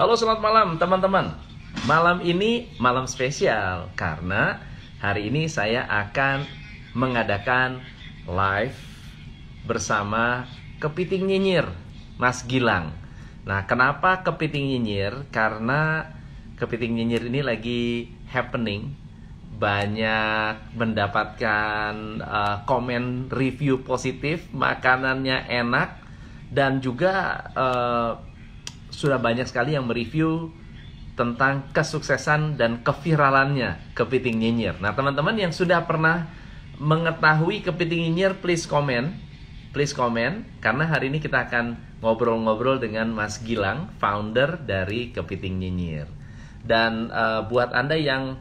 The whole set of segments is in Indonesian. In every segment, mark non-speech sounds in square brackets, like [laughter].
Halo selamat malam teman-teman. Malam ini malam spesial Karena hari ini saya akan mengadakan live bersama Kepiting Nyinyir Mas Gilang. Nah kenapa Kepiting Nyinyir? Karena Kepiting Nyinyir ini lagi happening. Banyak mendapatkan uh, komen review positif, makanannya enak, dan juga uh, sudah banyak sekali yang mereview tentang kesuksesan dan keviralannya kepiting nyinyir. Nah, teman-teman yang sudah pernah mengetahui kepiting nyinyir, please komen, please komen, karena hari ini kita akan ngobrol-ngobrol dengan Mas Gilang, founder dari kepiting nyinyir. Dan uh, buat anda yang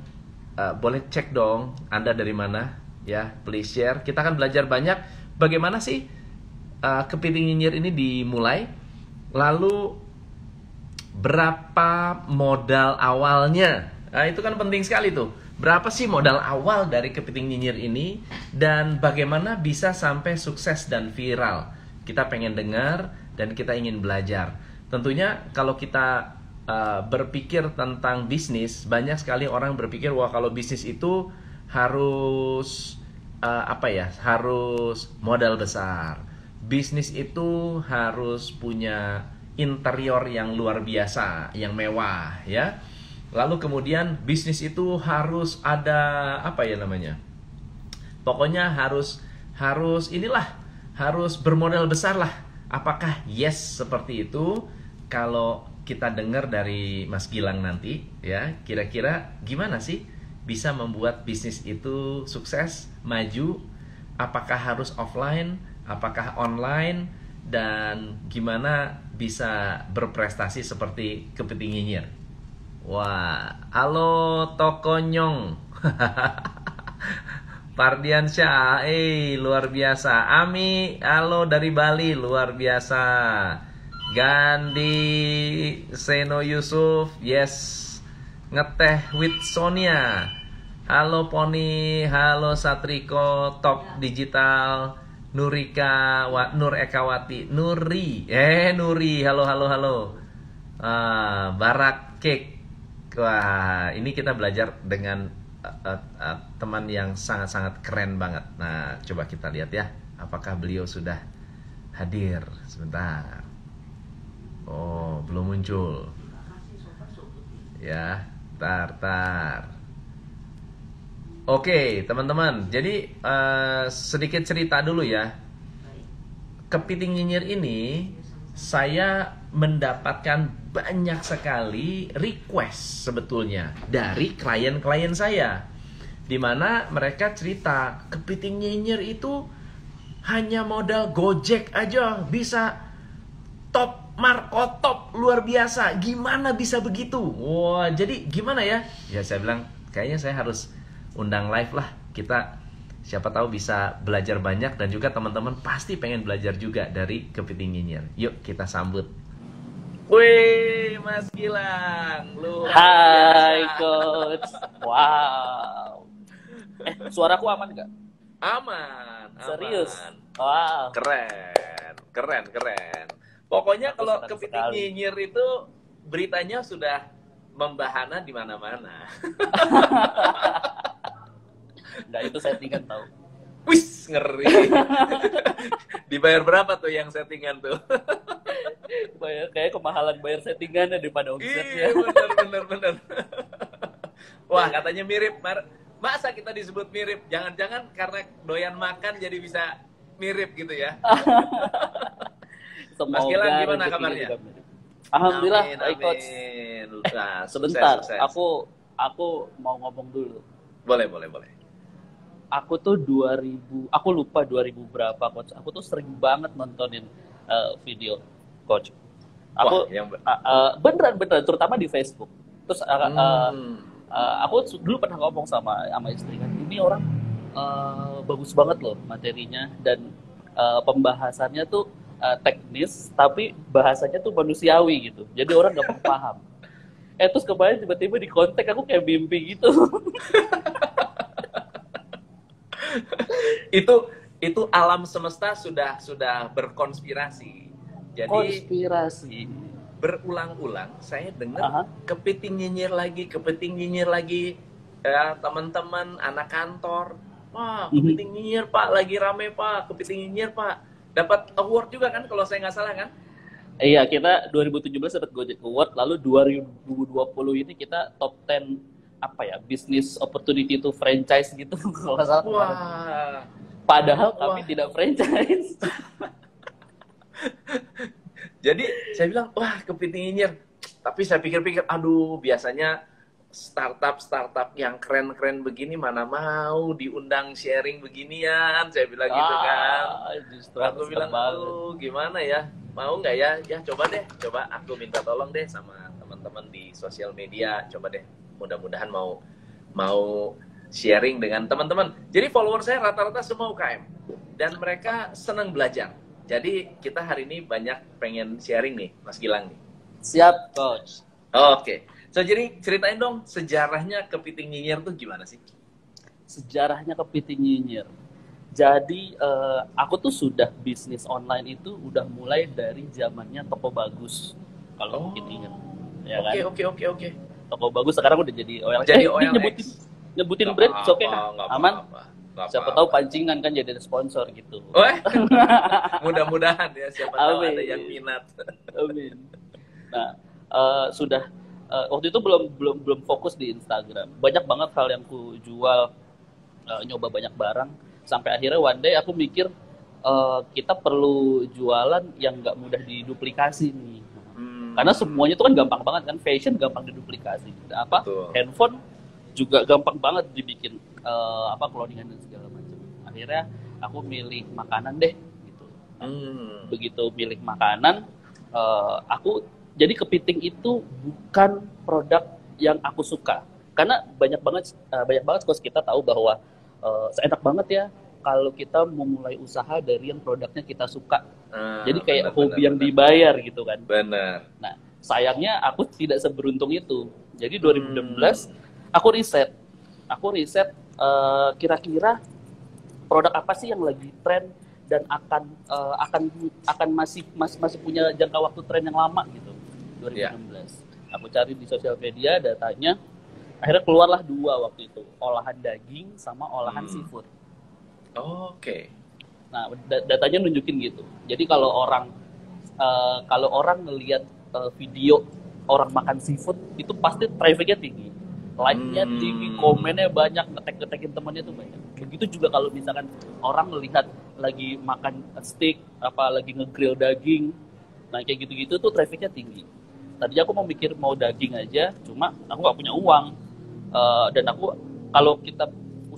uh, boleh cek dong Anda dari mana ya please share kita akan belajar banyak bagaimana sih uh, kepiting nyinyir ini dimulai lalu berapa modal awalnya nah, itu kan penting sekali tuh berapa sih modal awal dari kepiting nyinyir ini dan bagaimana bisa sampai sukses dan viral kita pengen dengar dan kita ingin belajar tentunya kalau kita uh, berpikir tentang bisnis, banyak sekali orang berpikir wah kalau bisnis itu harus uh, apa ya? Harus modal besar. Bisnis itu harus punya interior yang luar biasa, yang mewah, ya. Lalu kemudian bisnis itu harus ada apa ya namanya? Pokoknya harus harus inilah harus bermodal besar lah. Apakah yes seperti itu? Kalau kita dengar dari Mas Gilang nanti ya kira-kira gimana sih bisa membuat bisnis itu sukses maju apakah harus offline apakah online dan gimana bisa berprestasi seperti kepiting nyinyir? Wah halo Tokonyong [laughs] Pardiansyah eh luar biasa. Ami halo dari Bali luar biasa. Gandhi Seno Yusuf yes. Ngeteh with Sonia. Halo Poni halo Satriko. Top digital Nurika Wa, Nur Ekawati. Nuri. Eh Nuri. Halo halo halo. Ah, Barak Cake. Wah ini kita belajar dengan uh, uh, uh, teman yang sangat-sangat keren banget. Nah coba kita lihat ya apakah beliau sudah hadir? Sebentar. Oh, belum muncul. Ya, tar tar. Oke, teman-teman. Jadi uh, sedikit cerita dulu ya. Kepiting nyinyir ini saya mendapatkan banyak sekali request sebetulnya dari klien-klien saya. Di mana mereka cerita kepiting nyinyir itu hanya modal gojek aja bisa top Marco top luar biasa. Gimana bisa begitu? Wah, jadi gimana ya? Ya saya bilang kayaknya saya harus undang live lah. Kita siapa tahu bisa belajar banyak dan juga teman-teman pasti pengen belajar juga dari kepiting nyinyir. Yuk kita sambut. Wih, Mas Gilang. Lu Hai, Coach. Wow. Eh, suaraku aman gak? Aman. Serius? Wow. Keren, keren, keren. Pokoknya kalau kepiting nyinyir itu beritanya sudah membahana di mana-mana. [laughs] Enggak itu settingan tahu. Wis ngeri. [laughs] Dibayar berapa tuh yang settingan tuh? [laughs] bayar kayak kemahalan bayar settingannya daripada omsetnya. Iya benar benar benar. [laughs] Wah katanya mirip. Masa kita disebut mirip? Jangan-jangan karena doyan makan jadi bisa mirip gitu ya? Semoga Mas Gilang gimana kabarnya? Alhamdulillah, amin, baik coach. Nah, Sebentar, sukses. aku aku mau ngomong dulu. Boleh, boleh, boleh. Aku tuh 2000, aku lupa 2000 berapa coach. Aku tuh sering banget nontonin uh, video coach. Aku Wah, yang... uh, uh, beneran beneran, terutama di Facebook. Terus uh, hmm. uh, uh, aku dulu pernah ngomong sama sama istri kan, ini orang uh, bagus banget loh materinya dan uh, pembahasannya tuh uh, teknis tapi bahasanya tuh manusiawi gitu jadi orang gampang paham eh terus kemarin tiba-tiba di kontak aku kayak mimpi gitu [laughs] itu itu alam semesta sudah sudah berkonspirasi jadi konspirasi berulang-ulang saya dengar uh -huh. kepiting nyinyir lagi, kepiting nyinyir lagi ya teman-teman anak kantor. Wah, mhm. kepiting nyinyir Pak, lagi rame Pak, kepiting nyinyir Pak. Dapat award juga kan kalau saya nggak salah kan? Iya, kita 2017 dapat Gojek Award, lalu 2020 ini kita top 10 apa ya, business opportunity to franchise gitu [laughs] kalau salah. Wah. Padahal Wah. kami tidak franchise. [laughs] Jadi saya bilang, wah kepiting nyinyir. Tapi saya pikir-pikir, aduh biasanya startup-startup yang keren-keren begini mana mau diundang sharing beginian saya bilang gitu ah, gitu kan justru aku bilang oh gimana ya mau nggak ya ya coba deh coba aku minta tolong deh sama teman-teman di sosial media coba deh mudah-mudahan mau mau sharing dengan teman-teman jadi follower saya rata-rata semua UKM dan mereka senang belajar jadi kita hari ini banyak pengen sharing nih, Mas Gilang nih. Siap, coach. Oh, Oke. Okay. So jadi ceritain dong sejarahnya kepiting nyinyir tuh gimana sih? Sejarahnya kepiting nyinyir. Jadi uh, aku tuh sudah bisnis online itu udah mulai dari zamannya toko bagus. Kalau oh. mungkin ingat. Ya oke, kan? oke, oke, oke. Toko bagus sekarang udah jadi OLX. Jadi eh, OLX. nyebutin nyebutin brand, oke okay, kan? Aman. Apa -apa siapa tahu pancingan kan jadi sponsor gitu. Oh, eh? [laughs] Mudah-mudahan ya siapa Amin. tahu ada yang minat. Amin. Nah, uh, sudah uh, waktu itu belum belum belum fokus di Instagram. Banyak banget hal yang ku jual uh, nyoba banyak barang sampai akhirnya one day aku mikir uh, kita perlu jualan yang nggak mudah diduplikasi nih. Hmm. Karena semuanya itu kan gampang banget kan fashion gampang diduplikasi. Apa Betul. handphone juga gampang banget dibikin uh, apa cloningan dan segala macam akhirnya aku milih makanan deh gitu hmm. begitu milih makanan uh, aku jadi kepiting itu bukan produk yang aku suka karena banyak banget uh, banyak banget kos kita tahu bahwa uh, seenak banget ya kalau kita memulai usaha dari yang produknya kita suka. Hmm, jadi kayak bener, hobi bener, yang bener. dibayar gitu kan. Benar. Nah sayangnya aku tidak seberuntung itu. Jadi 2016 hmm. aku riset. Aku riset uh, kira-kira produk apa sih yang lagi tren dan akan uh, akan akan masih masih masih punya jangka waktu tren yang lama gitu 2016 yeah. aku cari di sosial media datanya. Akhirnya keluarlah dua waktu itu olahan daging sama olahan hmm. seafood oke okay. nah datanya nunjukin gitu jadi kalau orang uh, kalau orang ngelihat uh, video orang makan seafood itu pasti trafficnya tinggi like-nya hmm. tinggi, komennya banyak, ngetek-ngetekin temannya tuh banyak. Begitu juga kalau misalkan orang melihat lagi makan steak, apa lagi ngegrill daging, nah kayak gitu-gitu tuh trafficnya tinggi. Tadi aku mau mikir mau daging aja, cuma aku nggak punya uang. Uh, dan aku kalau kita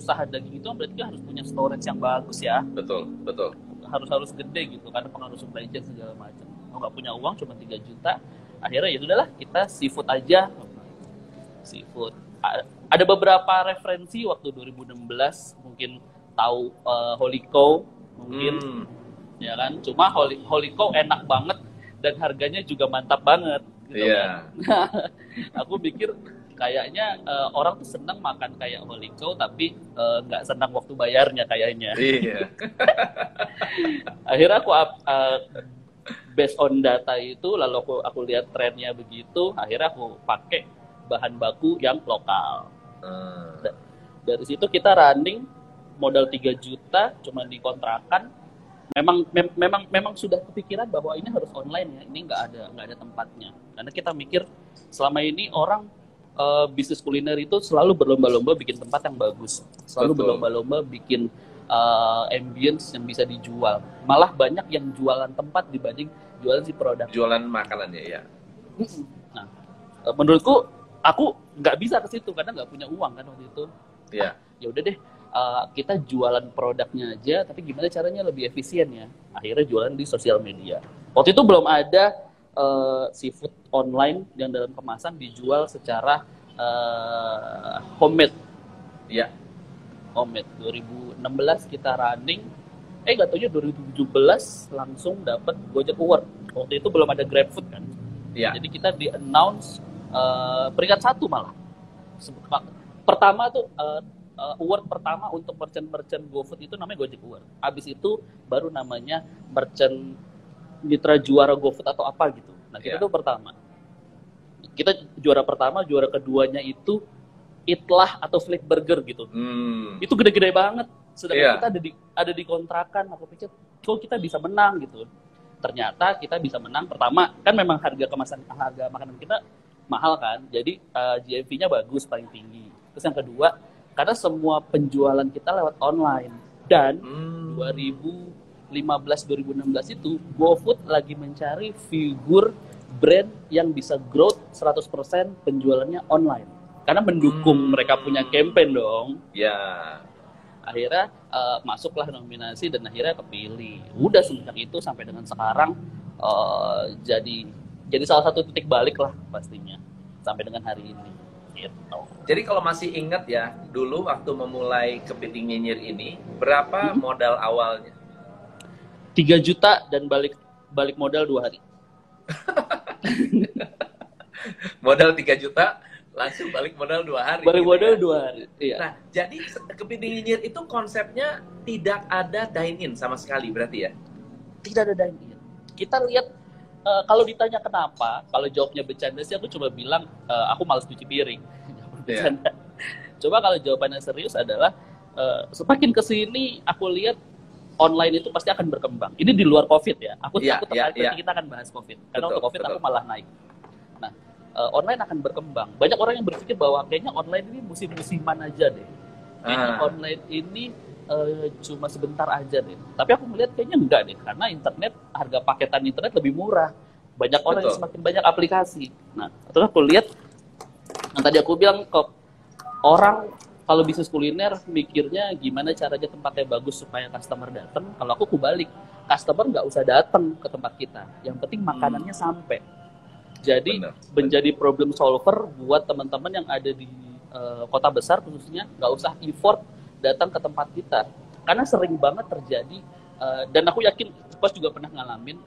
usaha daging itu berarti kan harus punya storage yang bagus ya. Betul, betul. Harus harus gede gitu karena pengaruh supply chain segala macam. Aku nggak punya uang cuma 3 juta. Akhirnya ya sudahlah kita seafood aja. Seafood ada beberapa referensi waktu 2016 mungkin tahu uh, Holy Cow mungkin hmm. ya kan cuma Holy Holy Cow enak banget dan harganya juga mantap banget gitu yeah. kan. [laughs] aku pikir kayaknya uh, orang tuh senang makan kayak Holy Cow tapi eh, nggak uh, senang waktu bayarnya kayaknya. Iya. [laughs] Akhirnya aku uh, based on data itu lalu aku aku lihat trennya begitu, akhirnya aku pakai bahan baku yang lokal. Hmm. Dari situ kita running modal 3 juta cuma dikontrakan. Memang mem memang memang sudah kepikiran bahwa ini harus online ya. Ini nggak ada nggak ada tempatnya. Karena kita mikir selama ini orang uh, bisnis kuliner itu selalu berlomba-lomba bikin tempat yang bagus. Selalu berlomba-lomba bikin uh, ambience yang bisa dijual. Malah banyak yang jualan tempat dibanding jualan si produk. Jualan makanan ya. Nah, menurutku aku nggak bisa ke situ karena nggak punya uang kan waktu itu Iya. ya udah deh uh, kita jualan produknya aja tapi gimana caranya lebih efisien ya akhirnya jualan di sosial media waktu itu belum ada uh, seafood online yang dalam kemasan dijual secara uh, homemade ya homemade 2016 kita running eh gak taunya 2017 langsung dapat Gojek Award waktu itu belum ada GrabFood kan ya. jadi kita di announce uh, peringkat satu malah. Pertama tuh uh, uh, award pertama untuk merchant-merchant GoFood itu namanya Gojek Award. Habis itu baru namanya merchant mitra juara GoFood atau apa gitu. Nah kita yeah. tuh pertama. Kita juara pertama, juara keduanya itu itlah atau flip burger gitu. Hmm. Itu gede-gede banget. Sedangkan yeah. kita ada di ada di kontrakan. Aku pikir, kok kita bisa menang gitu. Ternyata kita bisa menang. Pertama, kan memang harga kemasan harga makanan kita mahal kan. Jadi uh, eh, GMV-nya bagus paling tinggi. Terus yang kedua, karena semua penjualan kita lewat online dan hmm. 2015 2016 itu GoFood lagi mencari figur brand yang bisa growth 100% penjualannya online karena mendukung hmm. mereka punya campaign dong ya akhirnya uh, masuklah nominasi dan akhirnya kepilih udah semenjak itu sampai dengan sekarang uh, jadi jadi salah satu titik balik lah pastinya sampai dengan hari ini gitu. Jadi kalau masih ingat ya, dulu waktu memulai kepiting nyinyir ini, berapa hmm. modal awalnya? 3 juta dan balik balik modal dua hari. [laughs] modal 3 juta, langsung balik modal dua hari. Balik gitu modal ya? dua hari. Iya. Nah, jadi kepiting nyinyir itu konsepnya tidak ada dine in sama sekali berarti ya? Tidak ada dine in. Kita lihat uh, kalau ditanya kenapa, kalau jawabnya bercanda sih aku cuma bilang uh, aku malas cuci piring. Yeah. Coba kalau jawabannya serius adalah uh, semakin ke sini aku lihat online itu pasti akan berkembang. Ini di luar COVID ya. Aku yeah, aku tertarik yeah, yeah. kita akan bahas COVID. Karena betul, untuk COVID betul. aku malah naik. Nah, uh, online akan berkembang. Banyak orang yang berpikir bahwa kayaknya online ini musim-musiman aja deh. Kayaknya ah. online ini uh, cuma sebentar aja deh. Tapi aku melihat kayaknya enggak deh, karena internet harga paketan internet lebih murah. Banyak orang yang semakin banyak aplikasi. Nah, terus aku lihat yang tadi aku bilang kok orang kalau bisnis kuliner mikirnya gimana caranya tempatnya bagus supaya customer datang. Kalau aku kubalik, customer nggak usah datang ke tempat kita. Yang penting makanannya hmm. sampai. Jadi benar, menjadi problem solver buat teman-teman yang ada di uh, kota besar khususnya nggak usah effort datang ke tempat kita karena sering banget terjadi uh, dan aku yakin Pas juga pernah ngalamin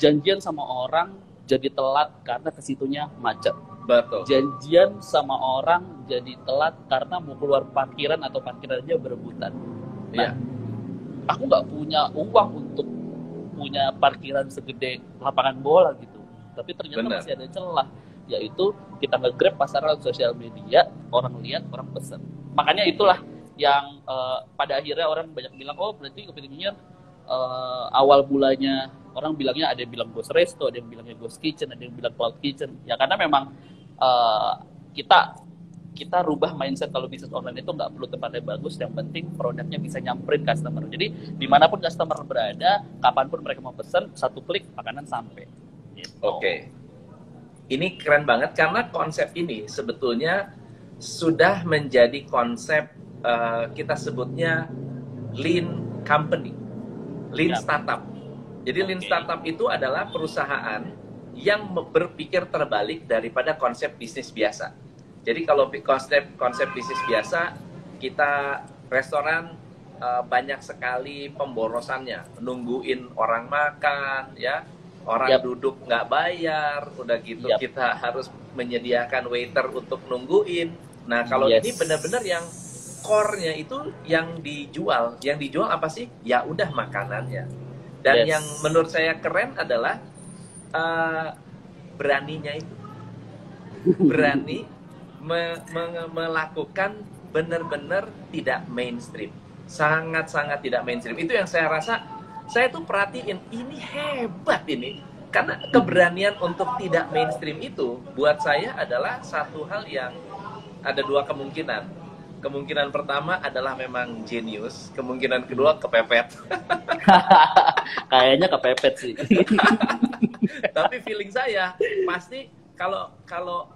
janjian sama orang jadi telat karena ke situnya macet. Betul. Janjian sama orang jadi telat karena mau keluar parkiran atau parkirannya berebutan. Nah, iya. aku nggak punya uang untuk punya parkiran segede lapangan bola gitu. Tapi ternyata Bener. masih ada celah, yaitu kita nge-grab pasaran sosial media, orang lihat, orang pesen. Makanya itulah yang uh, pada akhirnya orang banyak bilang oh berarti kepiting uh, awal mulanya orang bilangnya ada yang bilang ghost resto ada yang bilangnya ghost kitchen ada yang bilang cloud kitchen ya karena memang uh, kita kita rubah mindset kalau bisnis online itu nggak perlu tempatnya bagus yang penting produknya bisa nyamperin customer jadi di mana pun customer berada kapan pun mereka mau pesan satu klik makanan sampai gitu. oke okay. ini keren banget karena konsep ini sebetulnya sudah menjadi konsep uh, kita sebutnya lean company, lean ya. startup. Jadi okay. lean startup itu adalah perusahaan yang berpikir terbalik daripada konsep bisnis biasa. Jadi kalau konsep konsep bisnis biasa kita restoran uh, banyak sekali pemborosannya, nungguin orang makan, ya orang yep. duduk nggak bayar, udah gitu yep. kita harus menyediakan waiter untuk nungguin. Nah kalau yes. ini benar-benar yang core-nya itu yang dijual. Yang dijual apa sih? Ya udah makanannya. Dan yes. yang menurut saya keren adalah uh, beraninya itu. Berani me me melakukan benar-benar tidak mainstream. Sangat-sangat tidak mainstream. Itu yang saya rasa saya tuh perhatiin ini hebat ini. Karena keberanian untuk tidak mainstream itu buat saya adalah satu hal yang ada dua kemungkinan kemungkinan pertama adalah memang jenius, kemungkinan kedua kepepet. [laughs] Kayaknya kepepet sih. [laughs] Tapi feeling saya pasti kalau kalau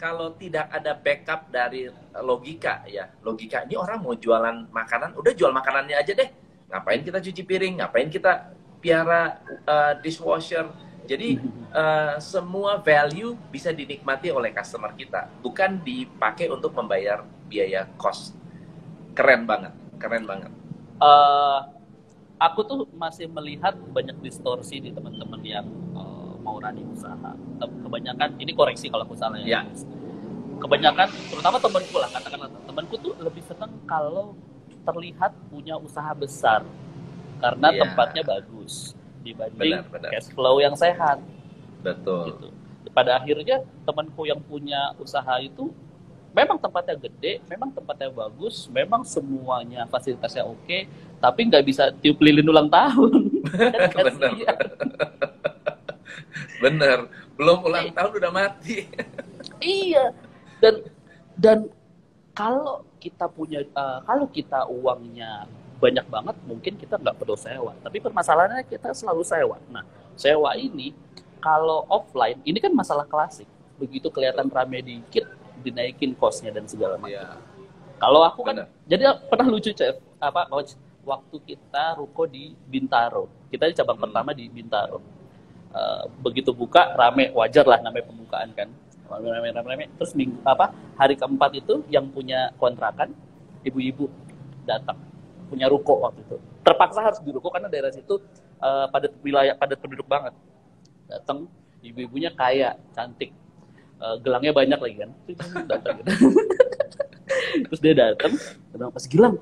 kalau tidak ada backup dari logika ya, logika ini orang mau jualan makanan, udah jual makanannya aja deh. Ngapain kita cuci piring? Ngapain kita piara uh, dishwasher? Jadi uh, semua value bisa dinikmati oleh customer kita, bukan dipakai untuk membayar biaya cost. Keren banget, keren banget. Uh, aku tuh masih melihat banyak distorsi di teman-teman yang uh, mau running usaha. Kebanyakan ini koreksi kalau aku salah ya. ya. Kebanyakan, terutama temanku lah katakanlah temanku tuh lebih senang kalau terlihat punya usaha besar karena ya. tempatnya bagus dibanding benar, benar. cash flow yang sehat. Betul. Gitu. Pada akhirnya temanku yang punya usaha itu memang tempatnya gede, memang tempatnya bagus, memang semuanya fasilitasnya oke, tapi nggak bisa tiup lilin ulang tahun. [laughs] Bener. Bener. Belum ulang iya. tahun udah mati. iya. Dan dan kalau kita punya uh, kalau kita uangnya banyak banget mungkin kita nggak perlu sewa. Tapi permasalahannya kita selalu sewa. Nah sewa ini kalau offline ini kan masalah klasik. Begitu kelihatan rame dikit dinaikin kosnya dan segala macam. Yeah. kalau aku kan Benar. jadi pernah lucu chef apa coach? Waktu kita ruko di Bintaro. Kita di cabang hmm. pertama di Bintaro. Uh, begitu buka rame wajar lah namanya pembukaan kan? Rame rame rame. Terus minggu apa hari keempat itu yang punya kontrakan ibu-ibu datang punya ruko waktu itu. Terpaksa harus di ruko karena daerah situ uh, padat wilayah padat penduduk banget. Datang ibu-ibunya kaya, cantik. Uh, gelangnya banyak lagi kan. Datang gitu. Terus dia datang, datang pas Gilang.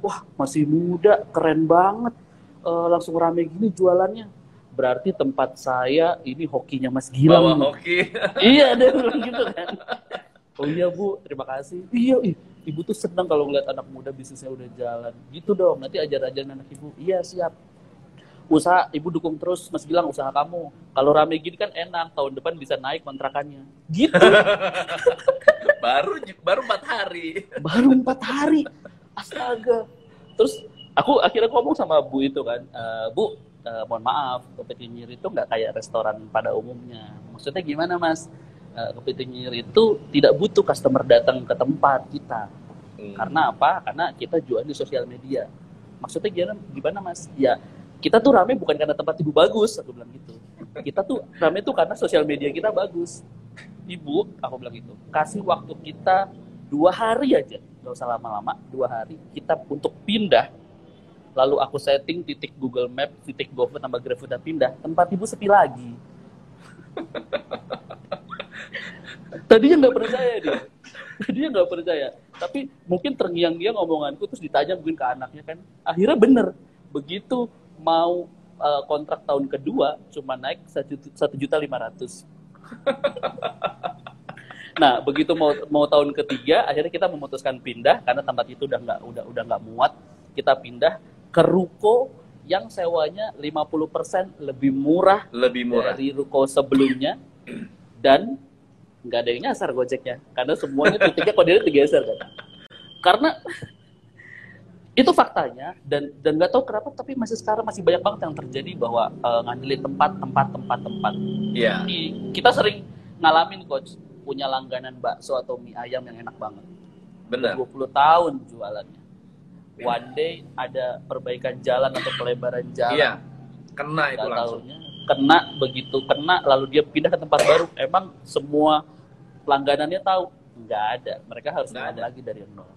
Wah, masih muda, keren banget. Uh, langsung rame gini jualannya. Berarti tempat saya ini hokinya Mas Gilang. Bawa hoki. iya, dia bilang gitu kan. Oh iya Bu, terima kasih. Iya, ih, ibu tuh senang kalau ngeliat anak muda bisnisnya udah jalan. Gitu dong, nanti ajar-ajar anak ibu. Iya siap. Usaha ibu dukung terus, Mas bilang usaha kamu. Kalau rame gini kan enak, tahun depan bisa naik kontrakannya. Gitu. [laughs] baru baru empat hari. Baru empat hari. Astaga. Terus aku akhirnya ngomong sama Bu itu kan, e, Bu, uh, mohon maaf, kopi itu nggak kayak restoran pada umumnya. Maksudnya gimana Mas? Uh, kepiting nyir itu tidak butuh customer datang ke tempat kita. Hmm. Karena apa? Karena kita jual di sosial media. Maksudnya gimana, gimana mas? Ya kita tuh rame bukan karena tempat ibu bagus, aku bilang gitu. Kita tuh rame tuh karena sosial media kita bagus. Ibu, aku bilang gitu. Kasih waktu kita dua hari aja, nggak usah lama-lama, dua hari kita untuk pindah. Lalu aku setting titik Google Map, titik GoFood tambah GrabFood dan pindah. Tempat ibu sepi lagi. [laughs] Tadinya nggak percaya dia. Tadinya nggak percaya. Tapi mungkin terngiang-ngiang omonganku terus ditanya mungkin ke anaknya kan. Akhirnya bener. Begitu mau uh, kontrak tahun kedua cuma naik satu juta lima ratus. [laughs] Nah, begitu mau mau tahun ketiga, akhirnya kita memutuskan pindah karena tempat itu udah nggak udah udah nggak muat. Kita pindah ke ruko yang sewanya 50% lebih murah, lebih murah dari ruko sebelumnya dan nggak ada yang nyasar gojeknya. Karena semuanya titiknya kode digeser kan? Karena itu faktanya dan dan nggak tahu kenapa tapi masih sekarang masih banyak banget yang terjadi bahwa uh, ngandelin tempat tempat tempat tempat. Yeah. kita sering ngalamin coach punya langganan bakso atau mie ayam yang enak banget. Benar. 20 tahun jualannya. One day ada perbaikan jalan atau pelebaran jalan. Iya. Kena itu langsung. tahunya, kena begitu kena lalu dia pindah ke tempat baru. Emang semua pelangganannya tahu? Nggak ada. Mereka harus nggak lagi dari nol.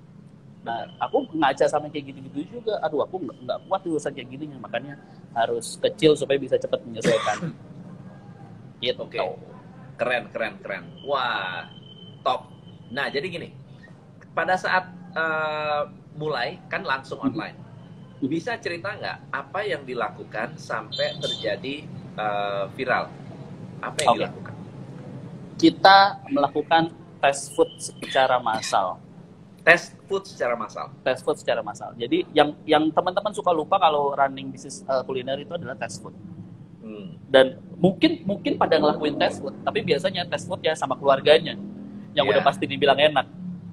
Nah aku ngaca sama kayak gitu-gitu juga. Aduh aku nggak nggak kuat urusan kayak gini. Makanya harus kecil supaya bisa cepat menyelesaikan [laughs] gitu. Oke okay. keren keren keren. Wah top. Nah jadi gini. Pada saat uh, mulai kan langsung mm-hmm. online. Bisa cerita nggak apa yang dilakukan sampai terjadi uh, viral? Apa yang okay. dilakukan kita melakukan tes food secara massal. Tes food secara massal. Tes food secara massal. Jadi yang yang teman-teman suka lupa kalau running bisnis uh, kuliner itu adalah tes food. Hmm. Dan mungkin mungkin pada ngelakuin tes food, tapi biasanya tes food ya sama keluarganya yang yeah. udah pasti dibilang enak.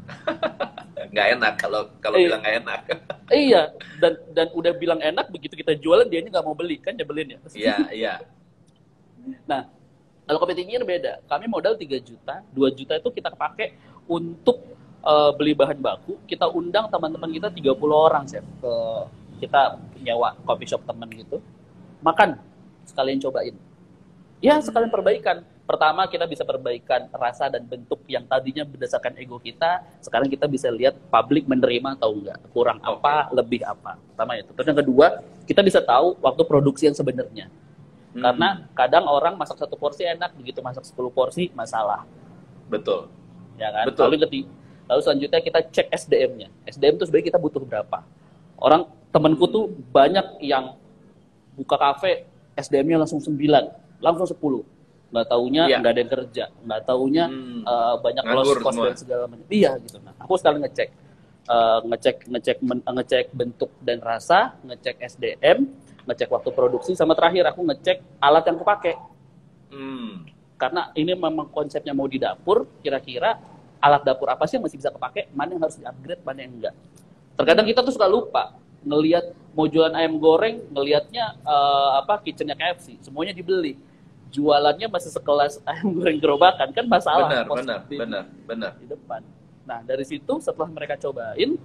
[laughs] nggak enak kalau kalau iya. bilang nggak enak. [laughs] iya, dan dan udah bilang enak begitu kita jualan dia nggak mau beli kan nyebelin ya. Iya, iya. Nah, kalau kopi tinggi beda. Kami modal 3 juta, 2 juta itu kita pakai untuk uh, beli bahan baku. Kita undang teman-teman kita 30 orang, Chef. Ke kita nyewa coffee shop teman gitu. Makan, sekalian cobain. Ya, sekalian perbaikan. Pertama, kita bisa perbaikan rasa dan bentuk yang tadinya berdasarkan ego kita. Sekarang kita bisa lihat publik menerima atau enggak. Kurang apa, lebih apa. Pertama itu. Terus yang kedua, kita bisa tahu waktu produksi yang sebenarnya Hmm. Karena kadang orang masak satu porsi enak, begitu masak 10 porsi masalah. Betul. Ya kan? Betul. Lalu ketiga, lalu selanjutnya kita cek SDM-nya. SDM itu sebenarnya kita butuh berapa? Orang temanku tuh banyak yang buka kafe SDM-nya langsung 9, langsung 10. nggak taunya iya. nggak ada yang kerja nggak taunya hmm. uh, banyak loss cost dan segala macam iya gitu nah aku sekali ngecek uh, ngecek ngecek men, ngecek bentuk dan rasa ngecek SDM ngecek waktu produksi sama terakhir aku ngecek alat yang aku pakai. Hmm. karena ini memang konsepnya mau di dapur kira-kira alat dapur apa sih yang masih bisa kepake mana yang harus di upgrade mana yang enggak? Terkadang kita tuh suka lupa ngelihat mau jualan ayam goreng ngelihatnya uh, apa kitchennya KFC semuanya dibeli. Jualannya masih sekelas [laughs] ayam goreng gerobakan kan masalah. Benar benar di, benar benar. di depan. Nah dari situ setelah mereka cobain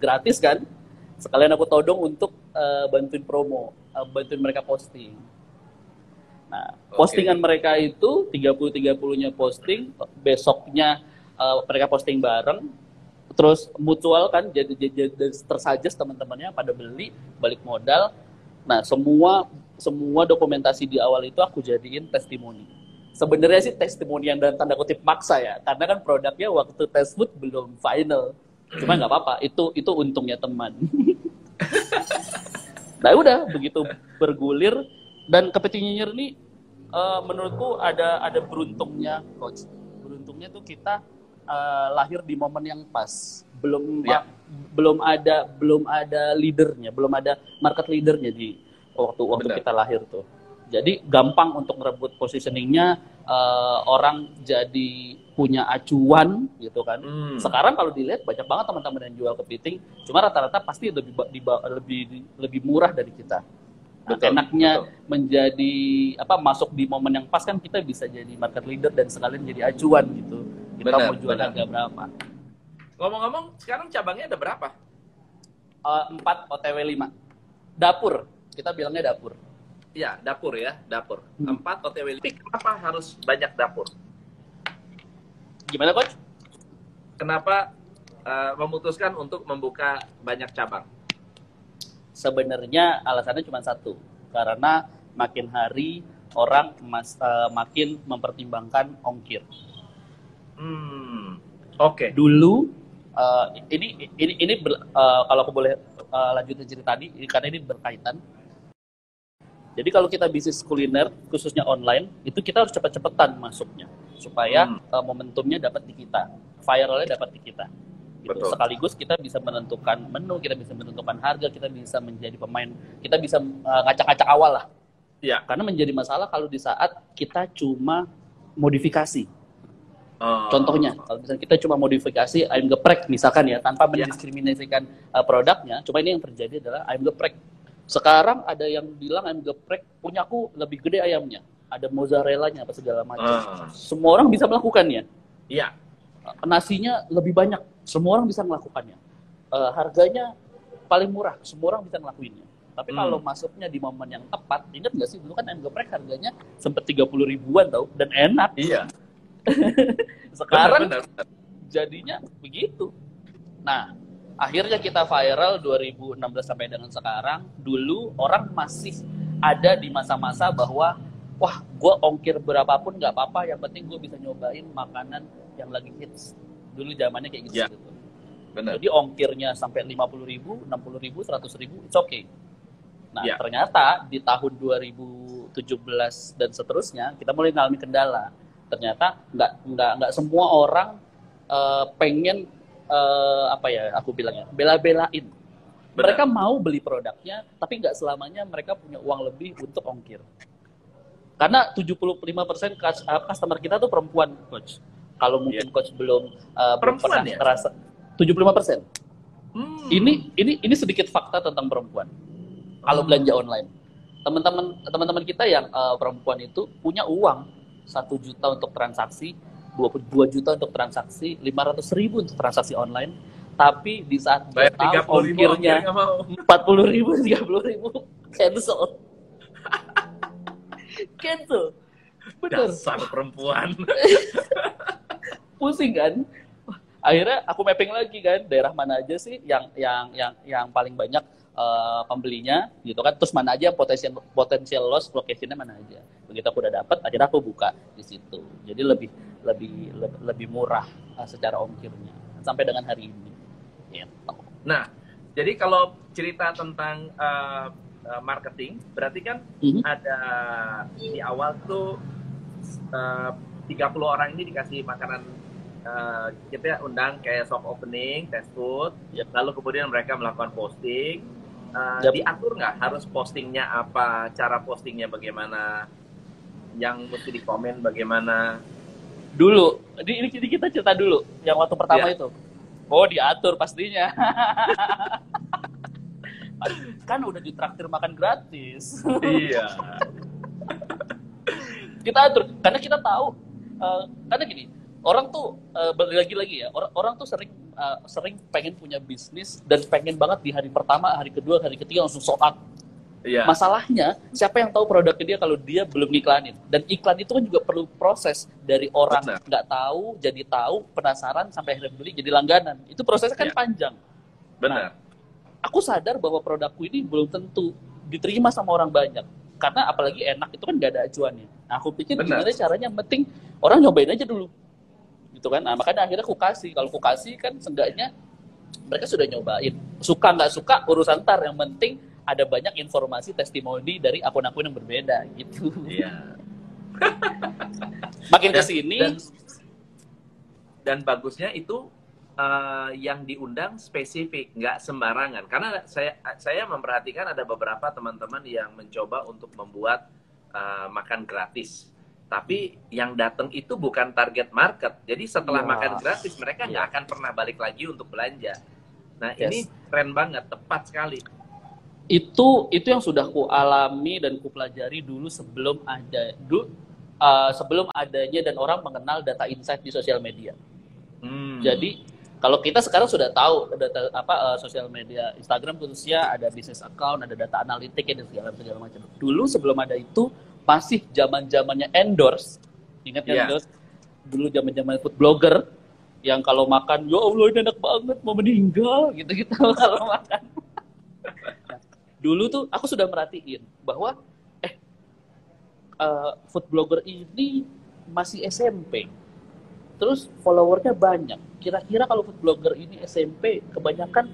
gratis kan? Sekalian aku todong untuk uh, bantuin promo uh, bantuin mereka posting nah okay. postingan mereka itu 30 30 nya posting besoknya uh, mereka posting bareng terus mutual kan jadi, jadi, jadi tersajes teman-temannya pada beli balik modal nah semua semua dokumentasi di awal itu aku jadiin testimoni. Sebenarnya sih testimoni yang dan tanda kutip maksa ya, karena kan produknya waktu test food belum final. Cuma nggak apa-apa, itu itu untungnya teman. [laughs] [laughs] nah udah begitu bergulir dan kepiting nyinyir ini uh, menurutku ada ada beruntungnya coach. Beruntungnya tuh kita uh, lahir di momen yang pas. Belum ya. belum ada belum ada leadernya, belum ada market leadernya di waktu waktu Benar. kita lahir tuh. Jadi gampang untuk merebut positioningnya uh, orang jadi punya acuan gitu kan. Hmm. Sekarang kalau dilihat banyak banget teman-teman yang jual kepiting, cuma rata-rata pasti lebih lebih lebih murah dari kita. Nah, betul, enaknya betul. menjadi apa masuk di momen yang pas kan kita bisa jadi market leader dan sekalian jadi acuan gitu. Kita benar, mau jual harga berapa. Ngomong-ngomong, sekarang cabangnya ada berapa? Uh, 4 OTW 5. Dapur kita bilangnya dapur. Iya, dapur ya, dapur. Hmm. Empat OTW. Tapi kenapa harus banyak dapur? Gimana, Coach? Kenapa uh, memutuskan untuk membuka banyak cabang? Sebenarnya alasannya cuma satu. Karena makin hari orang mas, uh, makin mempertimbangkan ongkir. Hmm. Oke. Okay. Dulu uh, ini ini ini uh, kalau aku boleh uh, lanjutin cerita tadi karena ini berkaitan jadi kalau kita bisnis kuliner khususnya online itu kita harus cepet-cepetan masuknya supaya hmm. uh, momentumnya dapat di kita, viralnya dapat di kita. Gitu. Sekaligus kita bisa menentukan menu, kita bisa menentukan harga, kita bisa menjadi pemain, kita bisa uh, ngacak-ngacak awal lah. Ya. Karena menjadi masalah kalau di saat kita cuma modifikasi. Uh. Contohnya, kalau misalnya kita cuma modifikasi ayam geprek misalkan ya, tanpa ya. mendiskriminasikan uh, produknya, cuma ini yang terjadi adalah ayam geprek sekarang ada yang bilang ayam geprek punya aku lebih gede ayamnya. Ada mozzarella-nya apa segala macam. Uh. Semua orang bisa melakukannya. Iya. Nasinya lebih banyak. Semua orang bisa melakukannya. Uh, harganya paling murah. Semua orang bisa ngelakuinnya. Tapi hmm. kalau masuknya di momen yang tepat, ingat nggak sih dulu kan ayam geprek harganya sempat 30 ribuan tau dan enak. Iya. [laughs] Sekarang benar, benar. jadinya begitu. Nah, akhirnya kita viral 2016 sampai dengan sekarang dulu orang masih ada di masa-masa bahwa wah gue ongkir berapapun nggak apa-apa yang penting gue bisa nyobain makanan yang lagi hits dulu zamannya kayak gitu, ya. gitu. Benar. jadi ongkirnya sampai 50 ribu 60 ribu 100 ribu it's okay nah ya. ternyata di tahun 2017 dan seterusnya kita mulai mengalami kendala ternyata nggak nggak nggak semua orang uh, pengen uh, apa ya aku bilangnya bela-belain mereka mau beli produknya tapi nggak selamanya mereka punya uang lebih untuk ongkir karena 75% customer kita tuh perempuan coach kalau mungkin yeah. coach belum uh, belum pernah ya? terasa 75% hmm. ini ini ini sedikit fakta tentang perempuan kalau hmm. belanja online teman-teman teman-teman kita yang uh, perempuan itu punya uang satu juta untuk transaksi 22 juta untuk transaksi, 500 ribu untuk transaksi online, tapi di saat dia tahu ongkirnya 40 ribu, 30 ribu, cancel. [laughs] cancel. Bener. Dasar perempuan. [laughs] Pusing kan? Akhirnya aku mapping lagi kan, daerah mana aja sih yang yang yang yang paling banyak uh, pembelinya gitu kan terus mana aja potensial potensial loss locationnya mana aja begitu aku udah dapat akhirnya aku buka di situ jadi lebih lebih lebih, lebih murah uh, secara ongkirnya sampai dengan hari ini gitu. nah jadi kalau cerita tentang uh, marketing berarti kan mm -hmm. ada di awal tuh uh, 30 orang ini dikasih makanan uh, kita undang kayak soft opening, test food, yep. lalu kemudian mereka melakukan posting. Uh, yep. Diatur nggak harus postingnya apa, cara postingnya bagaimana, yang mesti dikomen bagaimana? Dulu, ini, ini kita cerita dulu, yang waktu pertama yeah. itu. Oh diatur pastinya. [laughs] kan udah ditraktir makan gratis. Iya. kita atur karena kita tahu uh, karena gini orang tuh uh, lagi-lagi ya orang orang tuh sering uh, sering pengen punya bisnis dan pengen banget di hari pertama hari kedua hari ketiga langsung sold out Iya. Masalahnya, siapa yang tahu produknya dia kalau dia belum ngiklanin? Dan iklan itu kan juga perlu proses dari orang nggak tahu, jadi tahu, penasaran, sampai akhirnya beli, jadi langganan. Itu prosesnya kan ya. panjang. Benar. Nah, aku sadar bahwa produkku ini belum tentu diterima sama orang banyak. Karena apalagi enak itu kan gak ada acuannya. Nah, aku pikir Benar. gimana caranya, penting orang nyobain aja dulu gitu kan nah makanya akhirnya aku kasih kalau aku kasih kan seenggaknya mereka sudah nyobain suka nggak suka urusan tar yang penting ada banyak informasi testimoni dari akun-akun yang berbeda gitu iya [laughs] makin ke sini dan, dan bagusnya itu uh, yang diundang spesifik nggak sembarangan karena saya saya memperhatikan ada beberapa teman-teman yang mencoba untuk membuat uh, makan gratis tapi yang datang itu bukan target market. Jadi setelah ya. makan gratis mereka nggak ya. akan pernah balik lagi untuk belanja. Nah yes. ini keren banget, tepat sekali. Itu itu yang sudah ku alami dan ku pelajari dulu sebelum ada dulu uh, sebelum adanya dan orang mengenal data insight di sosial media. Hmm. Jadi kalau kita sekarang sudah tahu data apa uh, sosial media Instagram khususnya ada bisnis account, ada data analitik dan segala segala macam. Dulu sebelum ada itu masih zaman zamannya endorse ingat yeah. endorse dulu zaman zaman food blogger yang kalau makan ya allah ini enak banget mau meninggal gitu gitu [laughs] kalau makan dulu tuh aku sudah merhatiin bahwa eh uh, food blogger ini masih SMP terus followernya banyak. Kira-kira kalau food blogger ini SMP kebanyakan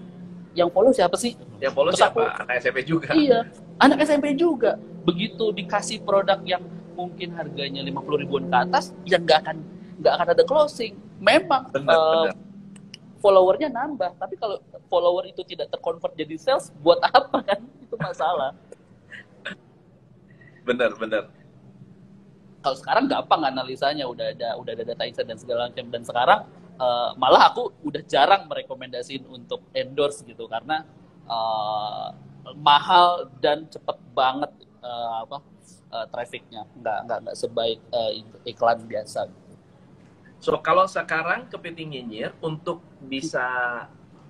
yang follow siapa sih? Yang follow terus siapa? Aku, anak SMP juga. Iya anak SMP juga. Begitu dikasih produk yang mungkin harganya 50 ribuan ke atas yang nggak akan nggak akan ada closing. Memang benar, uh, benar. followernya nambah. Tapi kalau follower itu tidak terkonvert jadi sales buat apa kan masalah. Benar benar. Kalau sekarang gampang analisanya udah ada udah ada data insight dan segala macam. Dan sekarang uh, malah aku udah jarang merekomendasiin untuk endorse gitu. Karena uh, mahal dan cepet banget uh, apa uh, trafficnya. Nggak nggak nggak sebaik uh, iklan biasa. So kalau sekarang kepiting nyinyir untuk bisa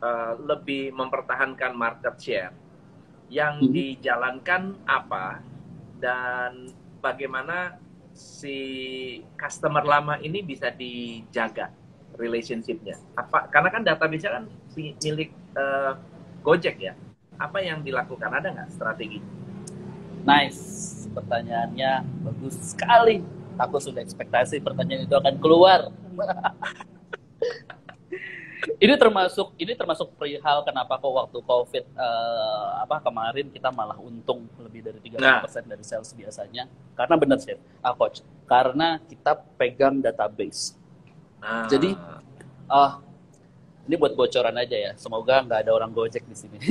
uh, lebih mempertahankan market share yang hmm. dijalankan apa dan bagaimana si customer lama ini bisa dijaga relationshipnya apa karena kan database kan milik uh, Gojek ya apa yang dilakukan ada nggak strategi Nice, pertanyaannya bagus sekali. Aku sudah ekspektasi pertanyaan itu akan keluar. [laughs] ini termasuk ini termasuk perihal kenapa kok waktu covid uh, apa kemarin kita malah untung lebih dari 30% nah. dari sales biasanya karena benar sih ah coach karena kita pegang database ah. jadi uh, ini buat bocoran aja ya semoga nggak ada orang gojek di sini [laughs]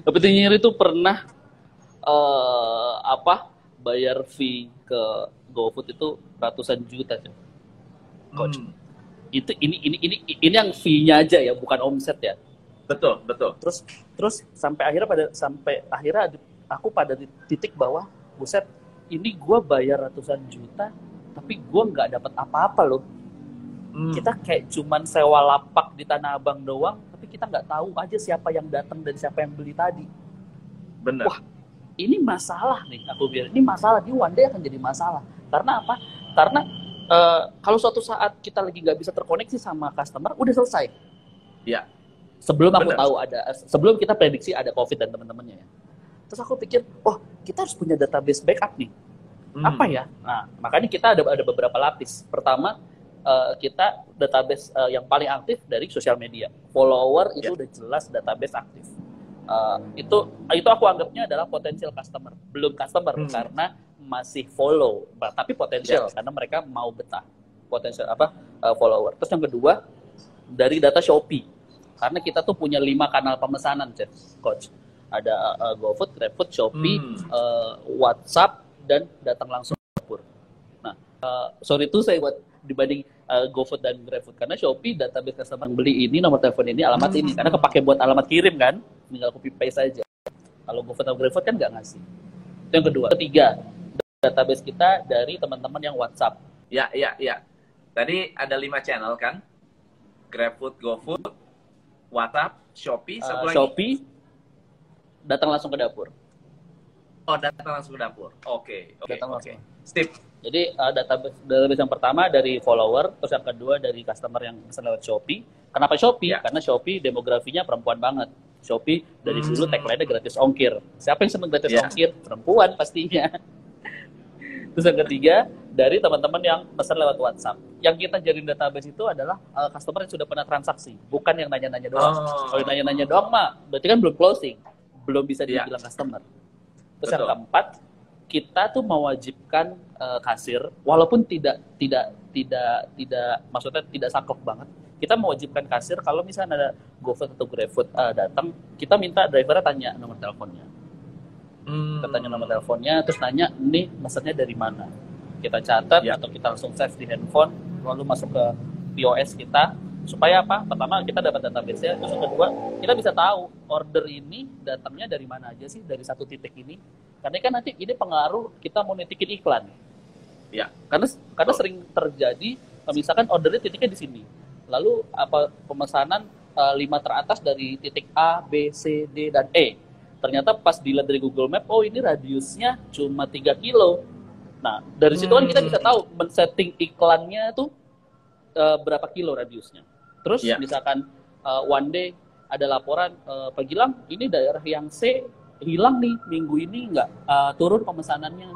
Kepiting itu pernah uh, apa bayar fee ke GoFood itu ratusan juta. Coach. Hmm. Itu ini ini ini ini yang fee-nya aja ya, bukan omset ya. Betul, betul. Terus terus sampai akhirnya pada sampai akhirnya aku pada titik bawah, buset, ini gua bayar ratusan juta tapi gua nggak dapat apa-apa loh. Hmm. Kita kayak cuman sewa lapak di Tanah Abang doang, kita nggak tahu aja siapa yang datang dan siapa yang beli tadi. Benar. Wah, ini masalah nih aku bilang. Ini masalah di one day akan jadi masalah. Karena apa? Karena uh, kalau suatu saat kita lagi nggak bisa terkoneksi sama customer, udah selesai. Iya. Sebelum aku tahu ada, sebelum kita prediksi ada COVID dan teman-temannya ya. Terus aku pikir, oh kita harus punya database backup nih. Hmm. Apa ya? Nah, makanya kita ada ada beberapa lapis. Pertama, uh, kita database uh, yang paling aktif dari sosial media. Follower itu yeah. udah jelas database aktif. Uh, itu itu aku anggapnya adalah potensial customer, belum customer hmm. karena masih follow, tapi potensial yeah. karena mereka mau betah. Potensial apa uh, follower. Terus yang kedua dari data Shopee. Karena kita tuh punya lima kanal pemesanan, coach. Ada uh, GoFood, GrabFood, Shopee, hmm. uh, WhatsApp, dan datang langsung ke dapur. Nah, uh, sorry tuh saya buat dibanding uh, GoFood dan GrabFood karena Shopee database customer beli ini nomor telepon ini alamat hmm. ini karena kepake buat alamat kirim kan tinggal copy paste saja kalau GoFood atau GrabFood kan nggak ngasih itu yang kedua ketiga database kita dari teman-teman yang WhatsApp ya ya ya tadi ada lima channel kan GrabFood GoFood WhatsApp Shopee uh, Shopee datang langsung ke dapur Oh, datang langsung ke dapur. Oke, okay, oke. Okay, okay. Steve. Jadi uh, database, database yang pertama dari follower, terus yang kedua dari customer yang bisa lewat Shopee. Kenapa Shopee? Yeah. Karena Shopee demografinya perempuan banget. Shopee dari hmm. dulu tagline-nya gratis ongkir. Siapa yang senang gratis yeah. ongkir? Perempuan pastinya. [laughs] terus yang ketiga dari teman-teman yang pesan lewat WhatsApp. Yang kita jadiin database itu adalah uh, customer yang sudah pernah transaksi, bukan yang nanya-nanya doang. Oh. Kalau nanya-nanya doang mah berarti kan belum closing, belum bisa iya. dibilang yeah. customer. Terus Betul. yang keempat, kita tuh mewajibkan uh, kasir walaupun tidak tidak tidak tidak maksudnya tidak saklek banget. Kita mewajibkan kasir kalau misalnya ada GoFood atau GrabFood uh, datang, kita minta drivernya tanya nomor teleponnya. Hmm. Kita tanya nomor teleponnya, terus nanya, ini maksudnya dari mana? Kita catat ya. atau kita langsung save di handphone, lalu masuk ke POS kita, supaya apa? Pertama kita dapat database ya, terus kedua kita bisa tahu order ini datangnya dari mana aja sih dari satu titik ini. Karena kan nanti ini pengaruh kita mau netikin iklan. Ya. Karena karena oh. sering terjadi misalkan ordernya titiknya di sini. Lalu apa pemesanan uh, lima teratas dari titik A, B, C, D dan E. Ternyata pas dilihat dari Google Map, oh ini radiusnya cuma 3 kilo. Nah, dari situ kan kita bisa tahu men-setting iklannya tuh uh, berapa kilo radiusnya. Terus yeah. misalkan uh, one day ada laporan uh, Pak Gilang ini daerah yang C hilang nih minggu ini nggak uh, turun pemesanannya.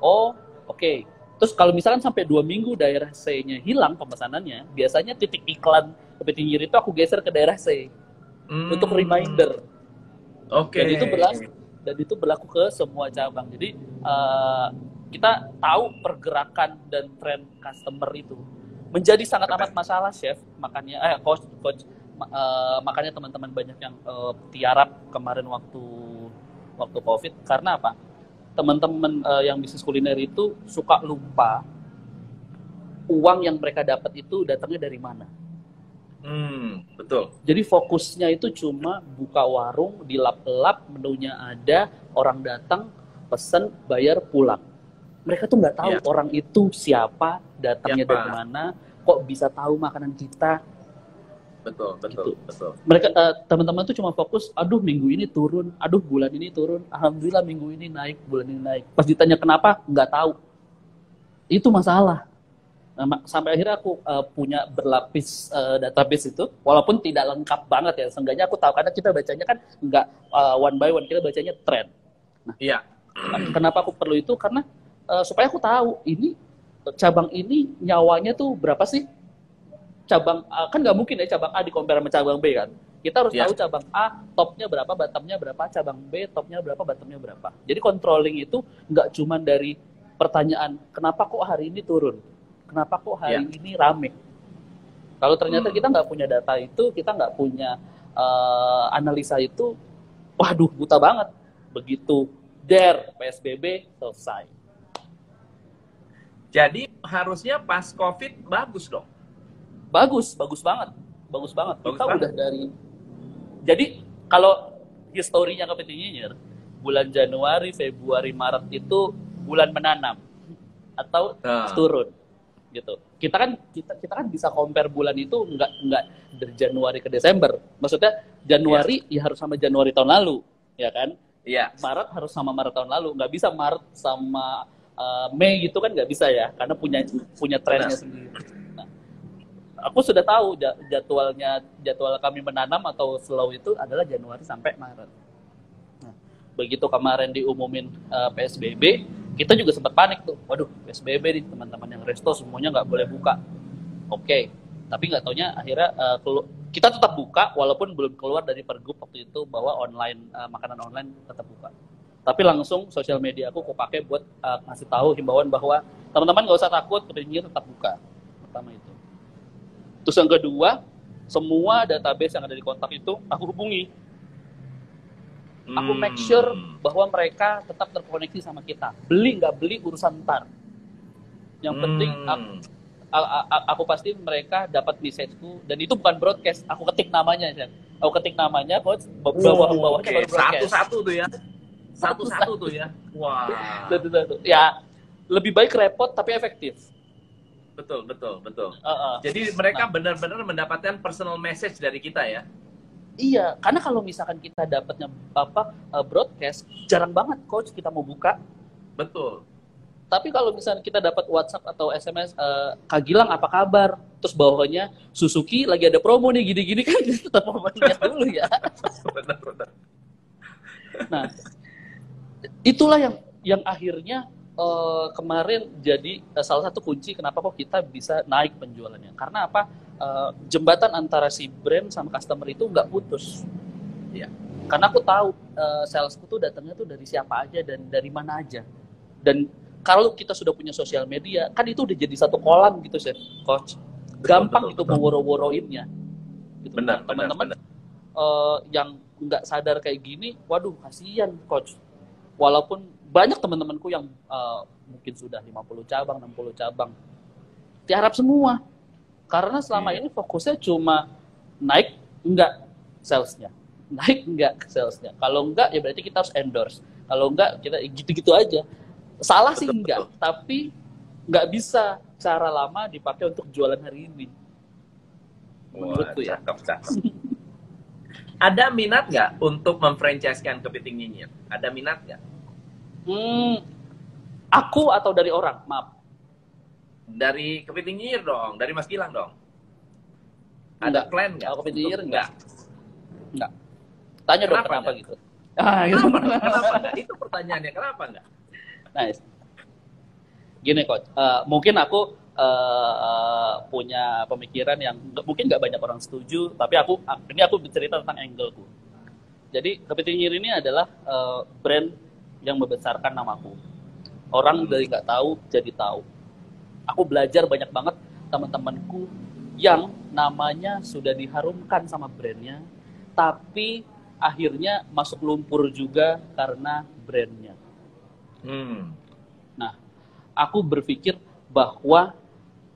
Oh oke. Okay. Terus kalau misalkan sampai dua minggu daerah C-nya hilang pemesanannya, biasanya titik iklan kepiting itu aku geser ke daerah C hmm. untuk reminder. Oke. Okay. Dan itu berlaku dan itu berlaku ke semua cabang. Jadi uh, kita tahu pergerakan dan tren customer itu menjadi sangat amat masalah chef makanya eh coach coach uh, makanya teman-teman banyak yang uh, tiarap kemarin waktu waktu covid karena apa teman-teman uh, yang bisnis kuliner itu suka lupa uang yang mereka dapat itu datangnya dari mana Hmm, betul. Jadi fokusnya itu cuma buka warung, dilap-lap, menunya ada, orang datang, pesen, bayar, pulang mereka tuh nggak tahu yeah. orang itu siapa, datangnya dari mana, kok bisa tahu makanan kita. Betul, betul, gitu. betul. Mereka uh, teman-teman tuh cuma fokus, aduh minggu ini turun, aduh bulan ini turun, alhamdulillah minggu ini naik, bulan ini naik. Pas ditanya kenapa, nggak tahu. Itu masalah. Nah, sampai akhirnya aku uh, punya berlapis uh, database itu, walaupun tidak lengkap banget ya. Seenggaknya aku tahu karena kita bacanya kan nggak uh, one by one, kita bacanya trend. Nah, iya. [clears throat] Kenapa aku perlu itu? Karena uh, supaya aku tahu ini cabang ini nyawanya tuh berapa sih? Cabang A, kan nggak mungkin ya cabang A di compare sama cabang B kan? Kita harus yeah. tahu cabang A topnya berapa, bottomnya berapa, cabang B topnya berapa, bottomnya berapa. Jadi controlling itu nggak cuma dari pertanyaan kenapa kok hari ini turun, kenapa kok hari yeah. ini rame. Kalau ternyata hmm. kita nggak punya data itu, kita nggak punya uh, analisa itu, waduh buta banget. Begitu der PSBB selesai. Jadi harusnya pas COVID bagus dong. Bagus, bagus banget. Bagus banget. Bagus Kita banget. udah dari Jadi kalau historinya kepiting nyinyir, bulan Januari, Februari, Maret itu bulan menanam atau nah. turun gitu. Kita kan kita kita kan bisa compare bulan itu enggak enggak dari Januari ke Desember. Maksudnya Januari yeah. ya harus sama Januari tahun lalu, ya kan? Iya. Maret harus sama Maret tahun lalu, nggak bisa Maret sama uh, Mei gitu kan nggak bisa ya karena punya punya trennya sendiri. Nah, aku sudah tahu jadwalnya jadwal kami menanam atau slow itu adalah Januari sampai Maret. Nah, begitu kemarin diumumin uh, eh, PSBB, kita juga sempat panik tuh. Waduh, PSBB nih teman-teman yang resto semuanya nggak boleh buka. Oke, okay. tapi nggak taunya akhirnya uh, kita tetap buka walaupun belum keluar dari pergub waktu itu bahwa online uh, makanan online tetap buka. tapi langsung sosial media aku aku pakai buat uh, ngasih tahu himbauan bahwa teman-teman nggak usah takut kepentingan tetap buka pertama itu terus yang kedua semua database yang ada di kontak itu aku hubungi aku make sure hmm. bahwa mereka tetap terkoneksi sama kita beli nggak beli urusan ntar yang penting hmm. aku, aku pasti mereka dapat messageku dan itu bukan broadcast aku ketik namanya ya aku ketik namanya coach bawah bawahnya okay. baru broadcast satu-satu tuh ya satu-satu tuh ya. Wah. Satu-satu. Ya, lebih baik repot tapi efektif. Betul, betul, betul. Uh, uh. Jadi mereka nah. benar-benar mendapatkan personal message dari kita ya. Iya, karena kalau misalkan kita dapatnya apa uh, broadcast, jarang banget coach kita mau buka. Betul. Tapi kalau misalnya kita dapat WhatsApp atau SMS, uh, Kak Gilang apa kabar? Terus bawahnya Suzuki lagi ada promo nih gini-gini kan [laughs] tetap mau [laughs] dulu ya. benar, benar. Nah, itulah yang yang akhirnya uh, kemarin jadi uh, salah satu kunci kenapa kok kita bisa naik penjualannya. Karena apa? Uh, jembatan antara si brand sama customer itu nggak putus. Ya karena aku tahu uh, salesku tuh datangnya tuh dari siapa aja dan dari mana aja. Dan kalau kita sudah punya sosial media kan itu udah jadi satu kolam gitu sih coach. Gampang betul, itu meworo-woroinnya. Gitu. benar teman-teman uh, yang nggak sadar kayak gini waduh kasihan coach. Walaupun banyak teman-temanku yang uh, mungkin sudah 50 cabang, 60 cabang, tiarap semua. Karena selama yeah. ini fokusnya cuma naik enggak salesnya. Naik enggak salesnya. Kalau enggak ya berarti kita harus endorse. Kalau enggak kita gitu-gitu aja. Salah sih enggak, tapi enggak bisa cara lama dipakai untuk jualan hari ini. Menurutku ya. Cakep, cakep. Ada minat nggak untuk memfranchisekan kepiting nyinyir? Ada minat nggak? Hmm, aku atau dari orang? Maaf. Dari kepiting nyinyir dong, dari Mas Gilang dong. Ada plan nggak? Kalau kepiting nyinyir nggak. Nggak. Tanya dong kenapa enggak? gitu. Ah, gitu. Kenapa, kenapa enggak? Itu pertanyaannya, kenapa enggak? Nice. Gini coach, uh, mungkin aku uh, punya pemikiran yang mungkin nggak banyak orang setuju, tapi aku ini aku bercerita tentang angleku. Jadi kepiting ini adalah uh, brand yang membesarkan namaku. Orang dari nggak tahu jadi tahu. Aku belajar banyak banget teman-temanku yang namanya sudah diharumkan sama brandnya, tapi akhirnya masuk lumpur juga karena brandnya. Hmm. Nah, aku berpikir bahwa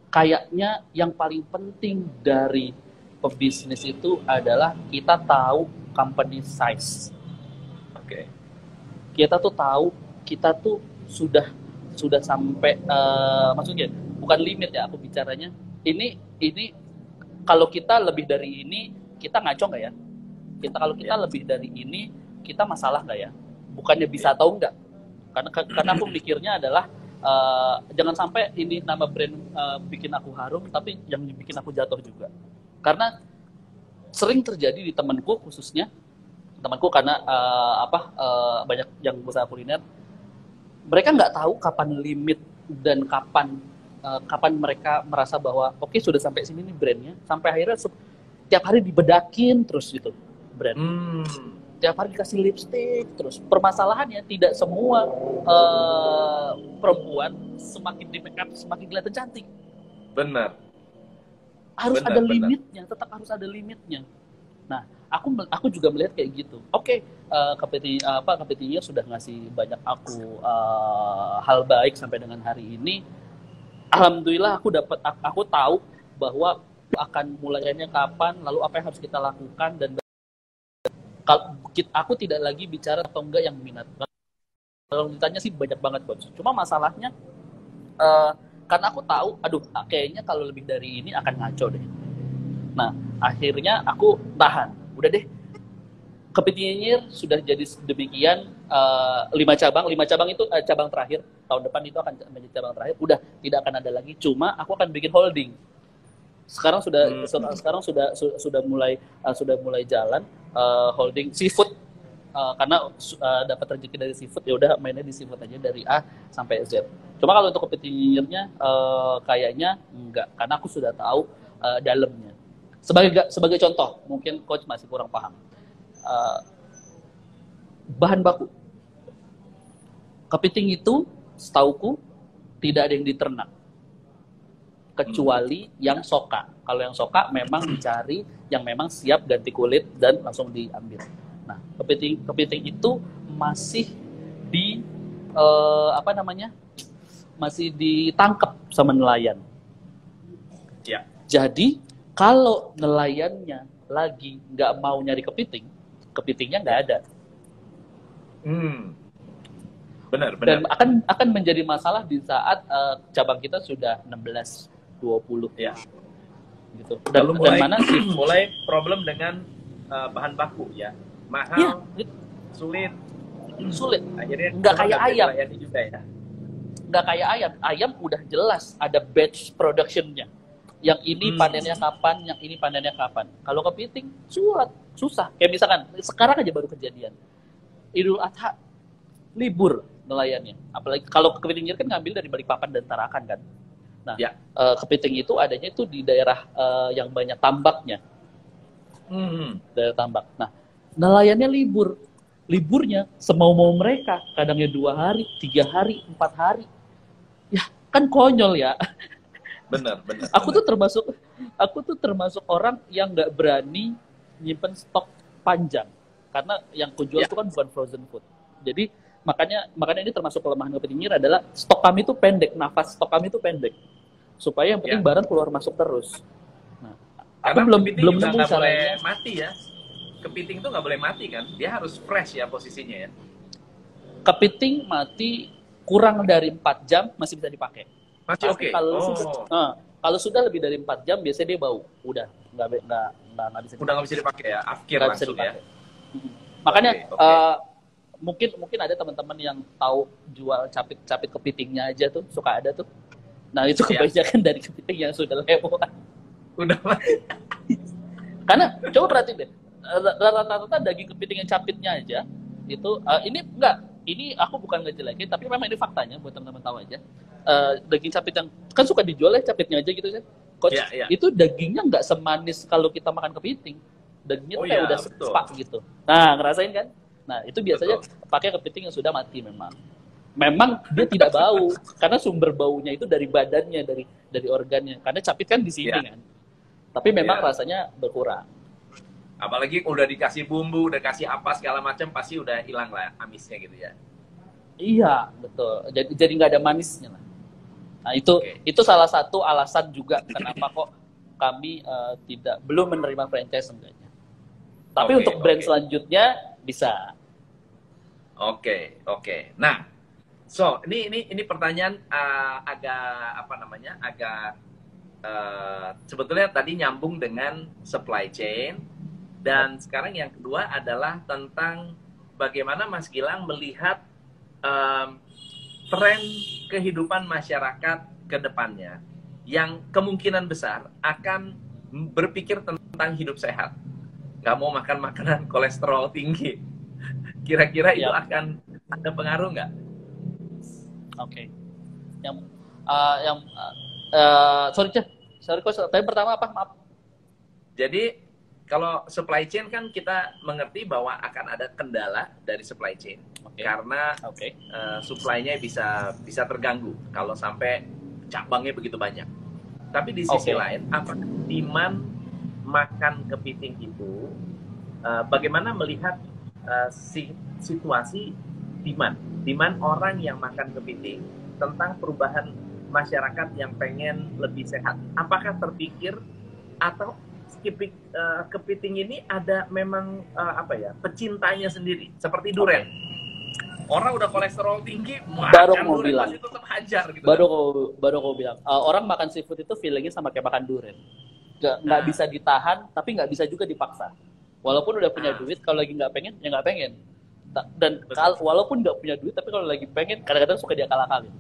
kayaknya yang paling penting dari pebisnis itu adalah kita tahu company size. Oke. Okay. Kita tuh tahu kita tuh sudah sudah sampai uh, maksudnya bukan limit ya aku bicaranya. Ini ini kalau kita lebih dari ini kita ngaco nggak ya? Kita kalau kita yeah. lebih dari ini kita masalah nggak ya? Bukannya bisa yeah. tahu nggak? Karena karena aku mikirnya adalah uh, jangan sampai ini nama brand uh, bikin aku harum tapi yang bikin aku jatuh juga karena sering terjadi di temanku khususnya temanku karena uh, apa uh, banyak yang usaha kuliner. Mereka nggak tahu kapan limit dan kapan uh, kapan mereka merasa bahwa oke okay, sudah sampai sini nih brandnya. Sampai akhirnya tiap hari dibedakin terus gitu brand. Hmm. Tiap hari dikasih lipstick terus. Permasalahannya tidak semua uh, perempuan semakin di make up semakin kelihatan cantik. Benar. Harus benar, ada benar. limitnya tetap harus ada limitnya. Nah aku aku juga melihat kayak gitu. Oke okay, uh, KPT apa KPT sudah ngasih banyak aku uh, hal baik sampai dengan hari ini. Alhamdulillah aku dapat aku tahu bahwa akan mulainya kapan lalu apa yang harus kita lakukan dan kalau aku tidak lagi bicara atau enggak yang minat. Kalau ditanya sih banyak banget coach cuma masalahnya uh, karena aku tahu aduh kayaknya kalau lebih dari ini akan ngaco deh. Nah akhirnya aku tahan udah deh. Kepitingnya sudah jadi demikian uh, lima cabang. Lima cabang itu uh, cabang terakhir. Tahun depan itu akan menjadi cabang terakhir. Udah tidak akan ada lagi. Cuma aku akan bikin holding. Sekarang sudah hmm. sekarang sudah sudah mulai uh, sudah mulai jalan uh, holding seafood. Uh, karena uh, dapat rezeki dari seafood ya udah mainnya di seafood aja dari A sampai Z. Cuma kalau untuk competitornya uh, kayaknya enggak. Karena aku sudah tahu uh, dalamnya. Sebagai sebagai contoh, mungkin coach masih kurang paham. Uh, bahan baku Kepiting itu, setauku, tidak ada yang diternak. Kecuali hmm. yang soka. Kalau yang soka memang dicari yang memang siap ganti kulit dan langsung diambil. Nah, kepiting kepiting itu masih di uh, apa namanya? Masih ditangkap sama nelayan. Ya. Jadi kalau nelayannya lagi nggak mau nyari kepiting, kepitingnya nggak ada. Hmm. Benar, benar. Dan akan akan menjadi masalah di saat uh, cabang kita sudah 16 20 ya. Gitu. Dan, Lalu mulai, dan mana sih [clears throat] mulai problem dengan uh, bahan baku ya. Mahal, ya. sulit. Sulit. Akhirnya nggak kayak ayam. Juga ya. Nggak kayak ayam. Ayam udah jelas ada batch productionnya yang ini hmm. panennya kapan, yang ini panennya kapan. Kalau kepiting, suat, susah. Kayak misalkan, sekarang aja baru kejadian. Idul Adha, libur nelayannya. Apalagi kalau kepiting kan ngambil dari Balikpapan dan Tarakan kan. Nah, ya. uh, kepiting itu adanya itu di daerah uh, yang banyak tambaknya. Hmm. Daerah tambak. Nah, nelayannya libur. Liburnya semau-mau mereka. Kadangnya dua hari, tiga hari, empat hari. Ya, kan konyol ya. Benar benar aku tuh termasuk aku tuh termasuk orang yang nggak berani nyimpen stok panjang. Karena yang kujual ya. itu kan bukan frozen food. Jadi makanya makanya ini termasuk kelemahan kepiting adalah stok kami itu pendek nafas stok kami itu pendek. Supaya yang penting ya. barang keluar masuk terus. Nah, aku belum belum nemu caranya mati ya. Kepiting itu nggak boleh mati kan? Dia harus fresh ya posisinya ya. Kepiting mati kurang dari empat jam masih bisa dipakai masih oke. Okay. Kalau oh. sudah, uh, kalau sudah lebih dari empat jam, biasanya dia bau. Udah, nggak nggak nggak bisa. Udah nggak bisa dipakai ya, afkir langsung ya. Makanya okay, okay. Uh, mungkin mungkin ada teman-teman yang tahu jual capit-capit kepitingnya aja tuh, suka ada tuh. Nah itu kebanyakan dari kepiting yang sudah lewat. Udah Karena coba perhatiin deh, rata-rata daging kepiting yang capitnya aja itu uh, ini enggak ini aku bukan ngejelekin tapi memang ini faktanya buat teman-teman tahu aja. Uh, daging capit yang kan suka dijual ya capitnya aja gitu kan. Coach yeah, yeah. itu dagingnya nggak semanis kalau kita makan kepiting. Dagingnya oh, kayak yeah, udah sepak gitu. Nah ngerasain kan? Nah itu biasanya betul. pakai kepiting yang sudah mati memang. Memang dia tidak bau [laughs] karena sumber baunya itu dari badannya dari dari organnya. Karena capit kan di sini yeah. kan. Tapi memang yeah. rasanya berkurang apalagi udah dikasih bumbu udah kasih apa segala macam pasti udah hilang lah amisnya gitu ya iya betul jadi jadi nggak ada manisnya lah Nah, itu okay. itu salah satu alasan juga kenapa kok kami uh, tidak belum menerima franchise enggaknya. Tapi okay, untuk brand okay. selanjutnya bisa. Oke, okay, oke. Okay. Nah, so ini ini ini pertanyaan uh, agak apa namanya? agak uh, sebetulnya tadi nyambung dengan supply chain dan sekarang yang kedua adalah tentang bagaimana Mas Gilang melihat um, tren kehidupan masyarakat ke depannya yang kemungkinan besar akan berpikir tentang hidup sehat. Nggak mau makan makanan kolesterol tinggi. [laughs] Kira-kira itu ya. akan ada pengaruh nggak? Oke. Okay. Yang uh, yang uh, sorry cek, sorry kok. Tapi pertama apa? Maaf. Jadi kalau supply chain kan kita mengerti bahwa akan ada kendala dari supply chain okay. karena okay. Uh, supply-nya bisa bisa terganggu kalau sampai cabangnya begitu banyak. Tapi di sisi okay. lain, apakah demand makan kepiting itu uh, bagaimana melihat uh, si, situasi demand demand orang yang makan kepiting tentang perubahan masyarakat yang pengen lebih sehat. Apakah terpikir atau kipik, uh, kepiting ini ada memang uh, apa ya pecintanya sendiri seperti duren. Okay. Orang udah kolesterol tinggi, baru mau bilang, masih tetap hajar gitu. Baru kan? kau baru kau bilang, uh, orang makan seafood itu feelingnya sama kayak makan duren. Gak nggak nah. bisa ditahan, tapi nggak bisa juga dipaksa. Walaupun udah punya nah. duit, kalau lagi nggak pengen, ya nggak pengen. Dan kal walaupun nggak punya duit, tapi kalau lagi pengen, kadang-kadang suka dia kalah-kalin.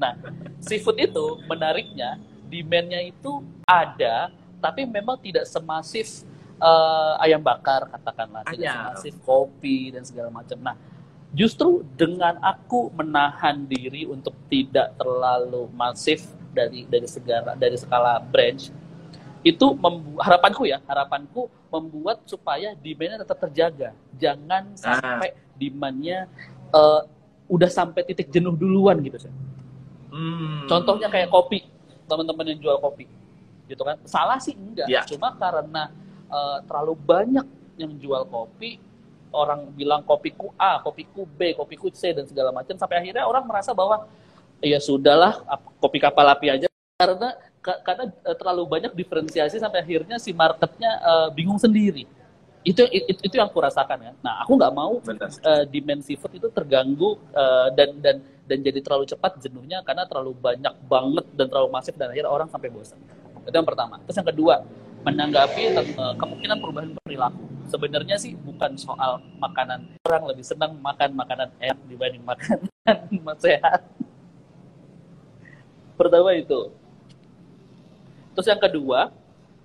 Nah, seafood itu menariknya, demandnya itu ada, tapi memang tidak semasif uh, ayam bakar katakanlah, tidak semasif kopi dan segala macam. Nah, justru dengan aku menahan diri untuk tidak terlalu masif dari dari segala dari skala branch itu harapanku ya harapanku membuat supaya demandnya tetap terjaga jangan ah. sampai demandnya uh, udah sampai titik jenuh duluan gitu sih. Hmm. Contohnya kayak kopi, teman-teman yang jual kopi, gitu kan? Salah sih enggak, ya. cuma karena uh, terlalu banyak yang jual kopi, orang bilang kopiku A, kopiku B, kopiku C dan segala macam, sampai akhirnya orang merasa bahwa ya sudahlah kopi kapal api aja karena karena uh, terlalu banyak diferensiasi sampai akhirnya si marketnya uh, bingung sendiri itu itu, itu yang aku rasakan ya. Nah, aku nggak mau uh, dimensi food itu terganggu uh, dan dan dan jadi terlalu cepat jenuhnya karena terlalu banyak banget dan terlalu masif dan akhirnya orang sampai bosan. Itu yang pertama. Terus yang kedua, menanggapi uh, kemungkinan perubahan perilaku. Sebenarnya sih bukan soal makanan. Orang lebih senang makan makanan enak dibanding makanan [laughs] sehat. Pertama itu. Terus yang kedua,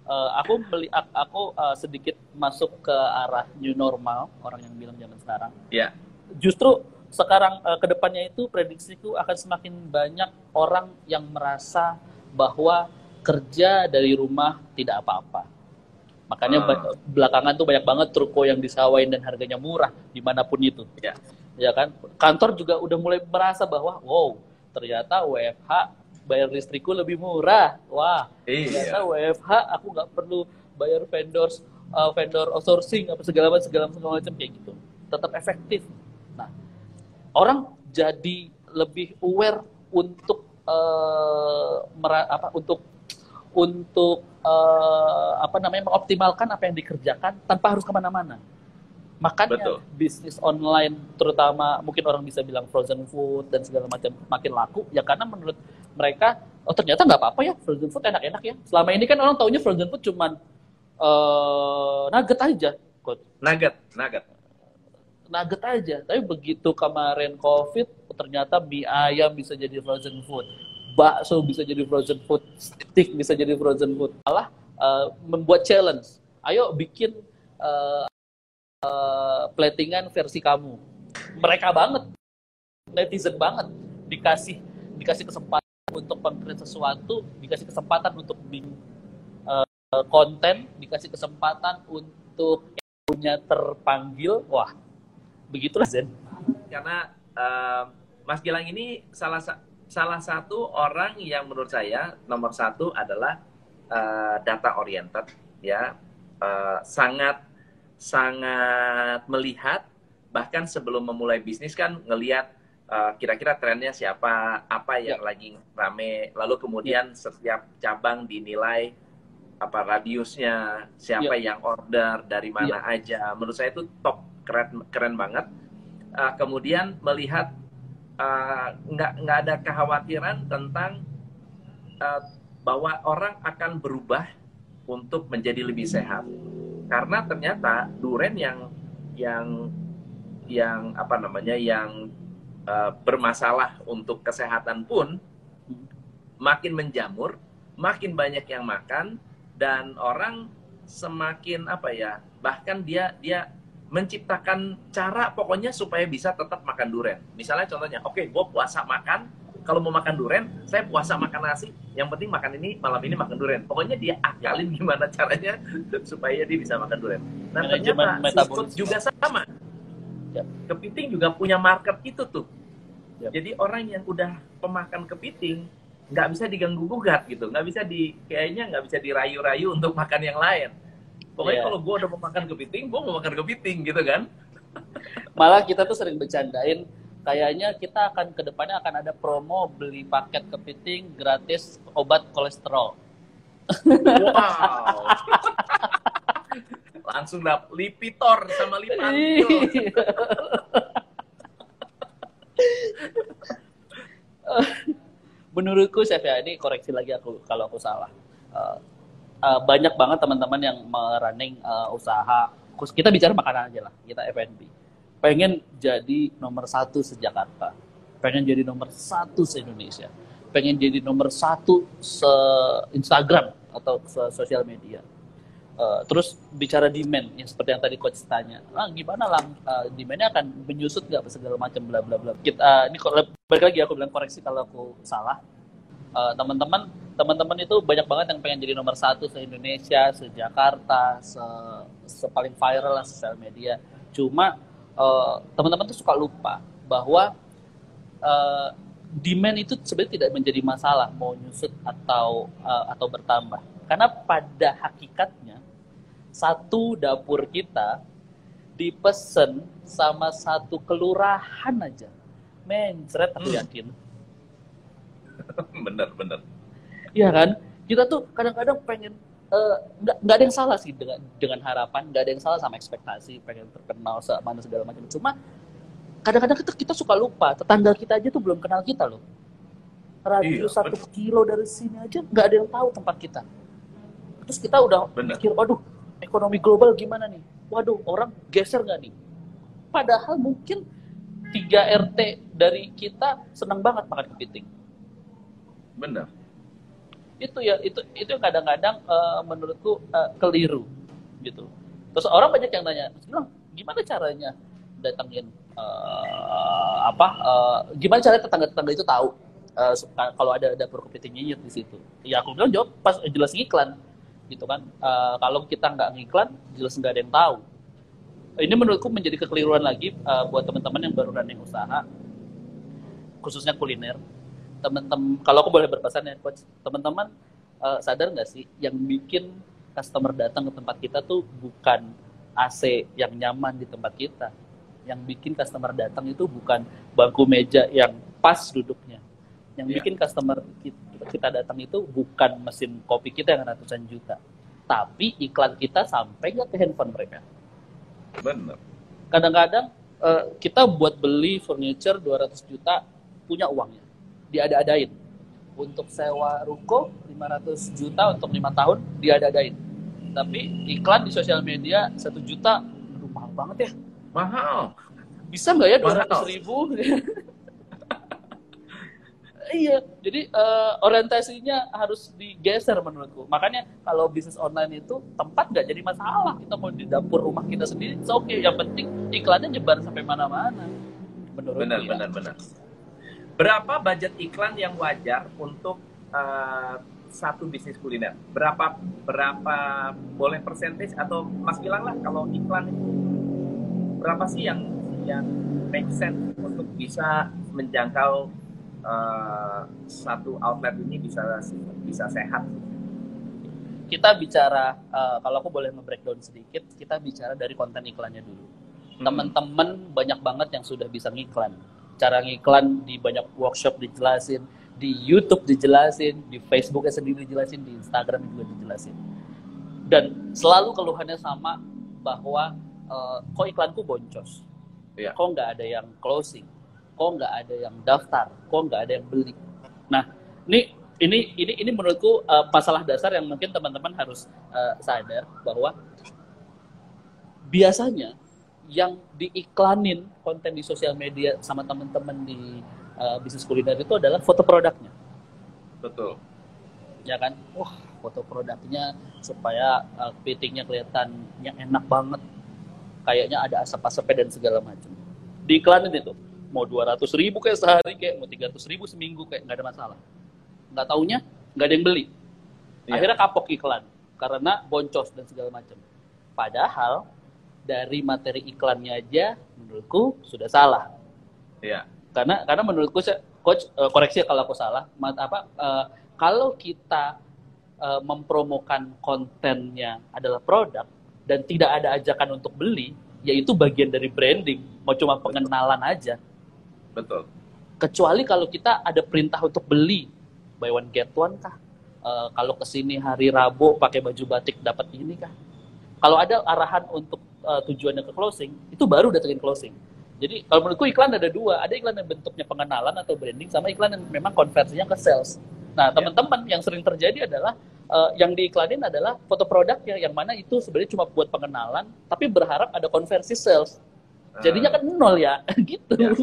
uh, aku aku uh, sedikit masuk ke arah new normal orang yang bilang zaman sekarang. Iya. Yeah. Justru sekarang ke depannya itu prediksiku akan semakin banyak orang yang merasa bahwa kerja dari rumah tidak apa-apa. Makanya uh. belakangan tuh banyak banget truko yang disawain dan harganya murah di mana pun itu. Ya. Ya kan. Kantor juga udah mulai merasa bahwa wow ternyata WFH bayar listrikku lebih murah. Wah, iya. ternyata WFH aku nggak perlu bayar vendor uh, vendor outsourcing apa segala macam segala, segala macam kayak gitu. Tetap efektif. Nah, orang jadi lebih aware untuk uh, mera, apa untuk untuk uh, apa namanya mengoptimalkan apa yang dikerjakan tanpa harus ke mana-mana. Makanya Betul. bisnis online terutama mungkin orang bisa bilang frozen food dan segala macam makin laku ya karena menurut mereka oh ternyata nggak apa-apa ya frozen food enak-enak ya. Selama ini kan orang taunya frozen food cuman uh, nugget aja, Coach. Nugget, nugget. Nugget aja. Tapi begitu kemarin Covid ternyata mie ayam bisa jadi frozen food. Bakso bisa jadi frozen food, stick bisa jadi frozen food. Malah uh, membuat challenge. Ayo bikin uh, uh, platingan versi kamu. Mereka banget, netizen banget, dikasih dikasih kesempatan untuk konkret sesuatu, dikasih kesempatan untuk bikin uh, konten, dikasih kesempatan untuk punya terpanggil, wah, begitulah Zen. Karena uh, Mas Gilang ini salah salah satu orang yang menurut saya nomor satu adalah uh, data oriented, ya, uh, sangat sangat melihat bahkan sebelum memulai bisnis kan ngelihat uh, kira-kira trennya siapa, apa yang ya. lagi rame, lalu kemudian ya. setiap cabang dinilai apa radiusnya, siapa ya. yang order, dari mana ya. aja. Menurut saya itu top keren keren banget. Uh, kemudian melihat uh, nggak nggak ada kekhawatiran tentang uh, bahwa orang akan berubah untuk menjadi lebih sehat. Karena ternyata duren yang yang yang apa namanya yang uh, bermasalah untuk kesehatan pun makin menjamur, makin banyak yang makan dan orang semakin apa ya bahkan dia dia menciptakan cara pokoknya supaya bisa tetap makan duren. Misalnya contohnya, oke, okay, gue puasa makan, kalau mau makan duren, saya puasa makan nasi. Yang penting makan ini malam ini makan duren. Pokoknya dia akalin gimana caranya [laughs] supaya dia bisa makan duren. Nah ternyata seafood juga sama. Kepiting juga punya market itu tuh. Jadi orang yang udah pemakan kepiting nggak bisa diganggu gugat gitu, nggak bisa di kayaknya nggak bisa dirayu-rayu untuk makan yang lain. Pokoknya yeah. kalau gue udah mau makan kepiting, gue mau makan kepiting gitu kan. [laughs] Malah kita tuh sering bercandain kayaknya kita akan ke depannya akan ada promo beli paket kepiting gratis obat kolesterol. Wow. [laughs] Langsung dap Lipitor sama Lipantil. [laughs] Menurutku chef ya ini koreksi lagi aku kalau aku salah. Uh, uh, banyak banget teman-teman yang merunning uh, usaha. Kita bicara makanan aja lah, kita F&B pengen jadi nomor satu se-Jakarta, pengen jadi nomor satu se-Indonesia, pengen jadi nomor satu se-Instagram atau se-sosial media. Uh, terus bicara demand, yang seperti yang tadi coach tanya, ah, gimana lah uh, demandnya akan menyusut nggak segala macam bla bla bla. Kita uh, ini balik lagi aku bilang koreksi kalau aku salah. Uh, teman-teman teman-teman itu banyak banget yang pengen jadi nomor satu se Indonesia, se Jakarta, se, se paling viral lah sosial media. Cuma eh, teman-teman tuh suka lupa bahwa uh, demand itu sebenarnya tidak menjadi masalah mau nyusut atau uh, atau bertambah karena pada hakikatnya satu dapur kita dipesen sama satu kelurahan aja mencret aku hmm. [laughs] bener bener iya kan? Kita tuh kadang-kadang pengen eh, nggak uh, nggak ada yang salah sih dengan dengan harapan nggak ada yang salah sama ekspektasi pengen terkenal mana segala macam. Cuma kadang-kadang kita, kita suka lupa tetangga kita aja tuh belum kenal kita loh. Radius iya, satu kilo dari sini aja nggak ada yang tahu tempat kita. Terus kita udah bener. mikir waduh ekonomi global gimana nih? Waduh orang geser nggak nih? Padahal mungkin 3 RT dari kita senang banget makan kepiting. Benar. Itu ya, itu itu kadang-kadang uh, menurutku uh, keliru gitu. Terus orang banyak yang nanya, gimana caranya datangin uh, apa? Uh, gimana caranya tetangga-tetangga itu tahu uh, kalau ada dapur kepiting nyinyir di situ? Ya aku bilang jawab pas jelas iklan gitu kan. Uh, kalau kita nggak ngiklan, jelas nggak ada yang tahu ini menurutku menjadi kekeliruan lagi uh, buat teman-teman yang baru running usaha khususnya kuliner teman-teman kalau aku boleh berpesan ya coach teman-teman uh, sadar nggak sih yang bikin customer datang ke tempat kita tuh bukan AC yang nyaman di tempat kita yang bikin customer datang itu bukan bangku meja yang pas duduknya yang yeah. bikin customer kita datang itu bukan mesin kopi kita yang ratusan juta tapi iklan kita sampai nggak ke handphone mereka Benar. Kadang-kadang uh, kita buat beli furniture 200 juta punya uangnya. Diada-adain. Untuk sewa ruko 500 juta untuk lima tahun diada-adain. Tapi iklan di sosial media satu juta, aduh mahal banget ya. Mahal. Bisa nggak ya 200 ribu? [laughs] iya jadi uh, orientasinya harus digeser menurutku makanya kalau bisnis online itu tempat nggak jadi masalah kita mau di dapur rumah kita sendiri oke okay yang penting iklannya nyebar sampai mana-mana menurut benar ya. benar benar berapa budget iklan yang wajar untuk uh, satu bisnis kuliner berapa berapa boleh persentage atau mas bilang lah kalau iklan itu berapa sih yang yang make sense untuk bisa menjangkau uh, satu outlet ini bisa bisa sehat? Kita bicara uh, kalau aku boleh nge-breakdown sedikit, kita bicara dari konten iklannya dulu. Hmm. Teman-teman banyak banget yang sudah bisa ngiklan. Cara ngiklan di banyak workshop dijelasin, di YouTube dijelasin, di Facebook sendiri dijelasin, di Instagram juga dijelasin. Dan selalu keluhannya sama bahwa uh, kok iklanku boncos, yeah. kok nggak ada yang closing, kok nggak ada yang daftar, kok nggak ada yang beli. Nah, ini ini ini ini menurutku uh, masalah dasar yang mungkin teman-teman harus uh, sadar bahwa biasanya yang diiklanin konten di sosial media sama teman-teman di uh, bisnis kuliner itu adalah foto produknya. Betul. Ya kan? Wah, foto produknya supaya uh, pitingnya kelihatan yang enak banget. Kayaknya ada asap-asapnya dan segala macam. Diiklanin itu mau 200 ribu kayak sehari kayak mau 300 ribu seminggu kayak nggak ada masalah nggak taunya nggak ada yang beli yeah. akhirnya kapok iklan karena boncos dan segala macam padahal dari materi iklannya aja menurutku sudah salah yeah. karena karena menurutku coach uh, koreksi kalau aku salah apa uh, kalau kita uh, mempromokan kontennya adalah produk dan tidak ada ajakan untuk beli yaitu bagian dari branding mau cuma pengenalan aja Betul. Kecuali kalau kita ada perintah untuk beli buy one get one kah? Uh, kalau ke sini hari Rabu pakai baju batik dapat ini kah? Kalau ada arahan untuk uh, tujuannya ke closing, itu baru datengin closing. Jadi kalau menurutku iklan ada dua, ada iklan yang bentuknya pengenalan atau branding, sama iklan yang memang konversinya ke sales. Nah ya. teman-teman yang sering terjadi adalah uh, yang diiklanin adalah foto produknya, yang mana itu sebenarnya cuma buat pengenalan, tapi berharap ada konversi sales. Jadinya kan nol ya, [laughs] gitu. Ya. [laughs]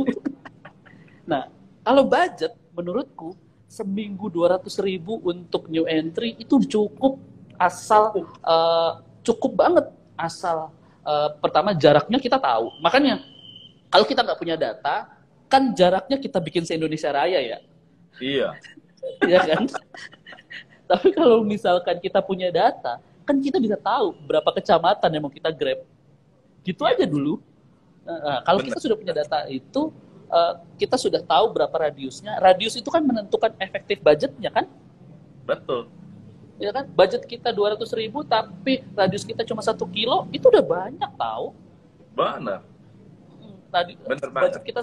Nah, kalau budget menurutku seminggu 200 ribu untuk new entry itu cukup asal uh, cukup banget asal uh, pertama jaraknya kita tahu. Makanya kalau kita nggak punya data, kan jaraknya kita bikin se Indonesia Raya ya. Iya. [laughs] Iya kan? Tapi kalau misalkan kita punya data, kan kita bisa tahu berapa kecamatan yang mau kita grab. Gitu ya. aja dulu. Nah, kalau kita sudah punya data itu, uh, kita sudah tahu berapa radiusnya. Radius itu kan menentukan efektif budgetnya kan? Betul. Ya kan? Budget kita 200 ribu tapi radius kita cuma satu kilo, itu udah banyak tahu. Benar. Tadi Bener budget banget. kita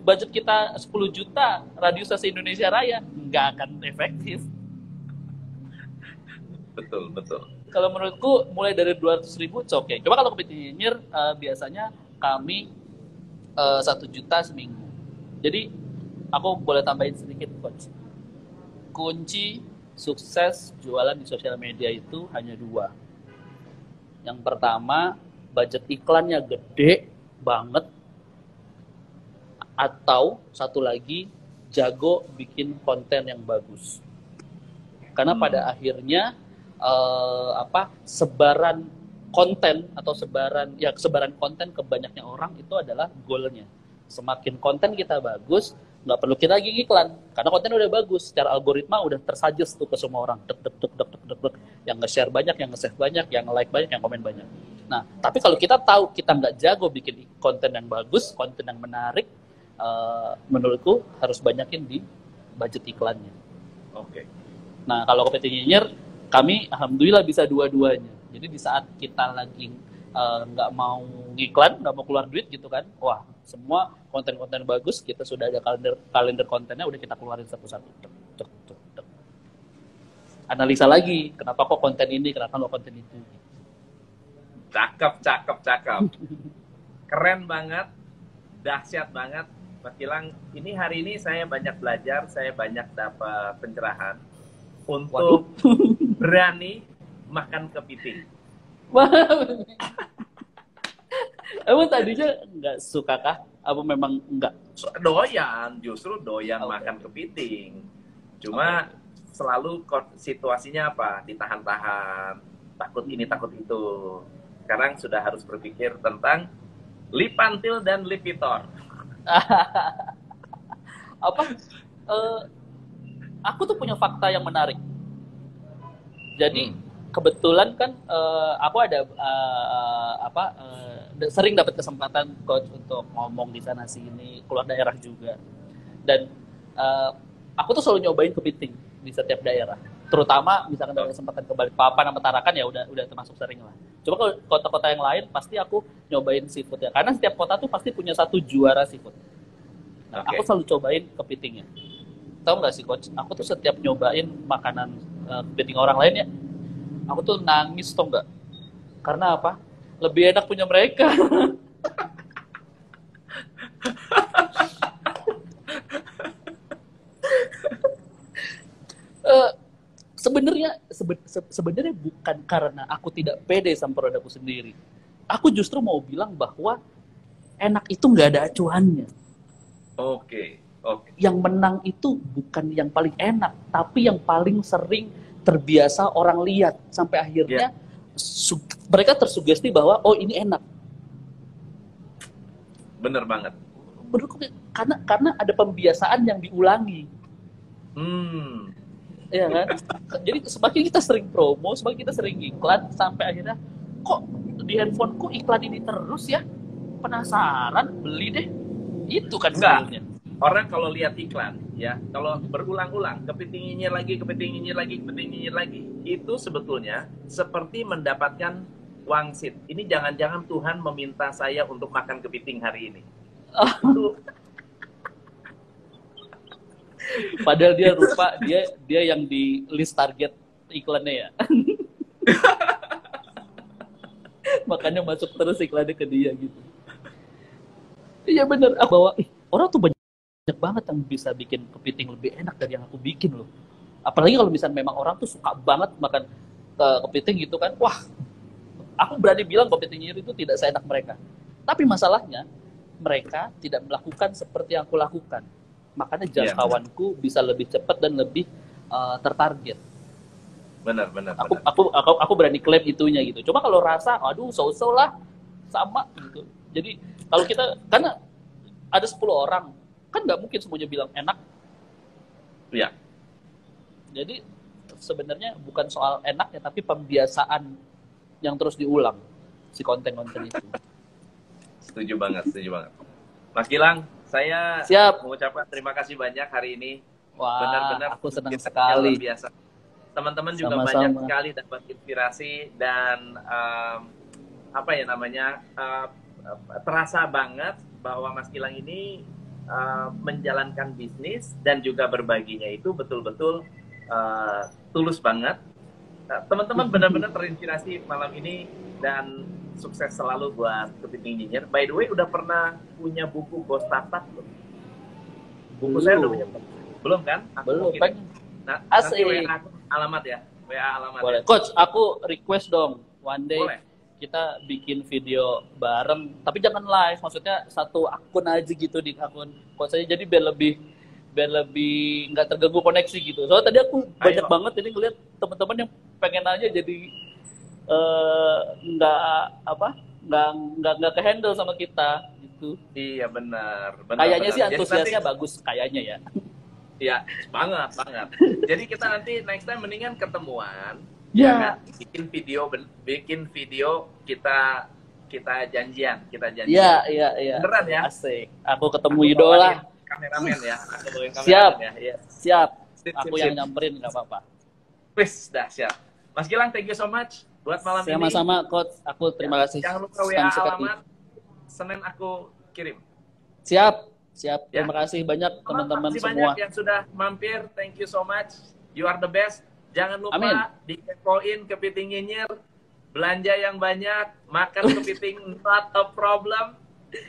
budget kita 10 juta radius se Indonesia Raya nggak akan efektif. Betul, betul. Kalau menurutku mulai dari 200 ribu oke. Okay. Coba kalau nyinyir uh, biasanya kami Eh, satu uh, juta seminggu. Jadi aku boleh tambahin sedikit coach. Kunci sukses jualan di sosial media itu hanya dua. Yang pertama budget iklannya gede banget atau satu lagi jago bikin konten yang bagus. Karena hmm. pada akhirnya uh, apa sebaran konten atau sebaran ya sebaran konten ke banyaknya orang itu adalah goalnya semakin konten kita bagus nggak perlu kita lagi iklan. Karena konten udah bagus. Secara algoritma udah tersuggest tuh ke semua orang. Dek dek dek dek dek dek, yang nge-share banyak yang nge-save banyak yang like banyak yang komen banyak. Nah tapi kalau kita tahu kita nggak jago bikin konten yang bagus konten yang menarik uh, menurutku harus banyakin di budget iklannya. Oke. Okay. nah kalau kompetisi nyinyir kami alhamdulillah bisa dua-duanya. Jadi di saat kita lagi eh, nggak uh, mau ngiklan, nggak mau keluar duit gitu kan, wah semua konten-konten bagus kita sudah ada kalender kalender kontennya udah kita keluarin satu-satu. Analisa lagi, kenapa kok konten ini, kenapa kok konten itu. Cakep, cakep, cakep. Keren banget, dahsyat banget. Mas Gilang, ini hari ini saya banyak belajar, saya banyak dapat pencerahan untuk berani makan kepiting. [laughs] Emang tadinya nggak suka kah? Apa memang nggak? Doyan, justru doyan okay. makan kepiting. Cuma okay. selalu situasinya apa? Ditahan-tahan, takut ini takut itu. Sekarang sudah harus berpikir tentang lipantil dan lipitor. [laughs] apa? Uh, aku tuh punya fakta yang menarik. Jadi hmm kebetulan kan uh, aku ada uh, apa uh, sering dapat kesempatan coach untuk ngomong di sana sini keluar daerah juga. Dan uh, aku tuh selalu nyobain kepiting di setiap daerah. Terutama misalkan ada kesempatan ke Balikpapan sama Tarakan ya udah udah termasuk sering lah. Coba kalau kota-kota yang lain pasti aku nyobain seafood ya karena setiap kota tuh pasti punya satu juara seafood. Nah, okay. aku selalu cobain kepitingnya tahu nggak sih coach? Aku tuh setiap nyobain makanan uh, kepiting orang lain ya aku tuh nangis tuh enggak karena apa lebih enak punya mereka uh, [laughs] sebenarnya sebe, sebenarnya bukan karena aku tidak pede sama produkku sendiri aku justru mau bilang bahwa enak itu nggak ada acuannya oke okay. oke okay. yang menang itu bukan yang paling enak tapi yang paling sering terbiasa orang lihat sampai akhirnya yeah. mereka tersugesti bahwa oh ini enak. Bener banget. Menurutku karena karena ada pembiasaan yang diulangi. Hmm. Iya kan? [laughs] Jadi semakin kita sering promo, semakin kita sering iklan sampai akhirnya kok di handphoneku iklan ini terus ya? Penasaran, beli deh. Itu kan sebenarnya orang kalau lihat iklan ya. Kalau berulang-ulang kepiting nyinyir lagi kepiting nyinyir lagi kepiting nyinyir lagi. Itu sebetulnya seperti mendapatkan wangsit. Ini jangan-jangan Tuhan meminta saya untuk makan kepiting hari ini. Oh. itu. Padahal dia rupa dia dia yang di list target iklannya ya. [laughs] Makanya masuk terus iklannya ke dia gitu. Iya bener aku bawa. Orang tuh banyak banyak banget yang bisa bikin kepiting lebih enak dari yang aku bikin loh. Apalagi kalau misalnya memang orang tuh suka banget makan uh, kepiting gitu kan, wah, aku berani bilang kepiting nyiri itu tidak seenak mereka. Tapi masalahnya mereka tidak melakukan seperti yang aku lakukan. Makanya iya. jangkauanku yeah. bisa lebih cepat dan lebih uh, tertarget. Benar, benar. Aku, benar. aku aku aku berani klaim itunya gitu. Cuma kalau rasa, aduh, so-so lah, sama gitu. Jadi kalau kita karena ada 10 orang kan nggak mungkin semuanya bilang enak ya jadi sebenarnya bukan soal enak ya tapi pembiasaan yang terus diulang si konten-konten itu setuju banget setuju banget Mas Gilang Saya Siap. mengucapkan terima kasih banyak hari ini. Wah, Benar-benar aku senang sekali. biasa. Teman-teman juga Sama-sama. banyak sekali dapat inspirasi dan um, apa ya namanya uh, terasa banget bahwa Mas Gilang ini uh, menjalankan bisnis dan juga berbaginya itu betul-betul uh, tulus banget. Nah, Teman-teman [laughs] benar-benar terinspirasi malam ini dan sukses selalu buat kepiting nyinyir. By the way, udah pernah punya buku Bos Tatak belum? Buku saya udah punya belum kan? Aku Belum, pengen. Nah, Asik. nanti WA aku alamat ya. WA alamat. Boleh. Ya. Coach, aku request dong one day Boleh. Kita bikin video bareng, tapi jangan live. Maksudnya satu akun aja gitu di akun coach aja jadi biar lebih biar lebih nggak terganggu koneksi gitu. Soalnya tadi aku banyak Ayo. banget ini ngeliat teman-teman yang pengen aja jadi eh, nggak apa nggak nggak nggak ke handle sama kita gitu. Iya benar. benar Kayaknya benar. sih antusiasnya nanti- bagus kayaknya ya. Iya, banget, banget. [laughs] Jadi kita nanti next time mendingan ketemuan. Ya. kan? Bikin video, bikin video kita kita janjian, kita janjian. Iya iya iya. Beneran ya? Asik. Aku ketemu Aku idola. bawain Kameramen ya. Aku kameramen Siap. ya. Iya. Siap. Sip, Aku sip, yang sip. nyamperin nggak apa-apa. Wis, dah siap. Mas Gilang, thank you so much buat malam ini. Sama-sama coach. Aku terima kasih. Jangan lupa WA alamat. Senin aku kirim. Siap. Siap. Ya. Terima kasih banyak teman-teman Terima kasih semua. banyak yang sudah mampir. Thank you so much. You are the best. Jangan lupa Amin. dikepoin kepiting nyinyir. Belanja yang banyak. Makan kepiting [laughs] not a problem.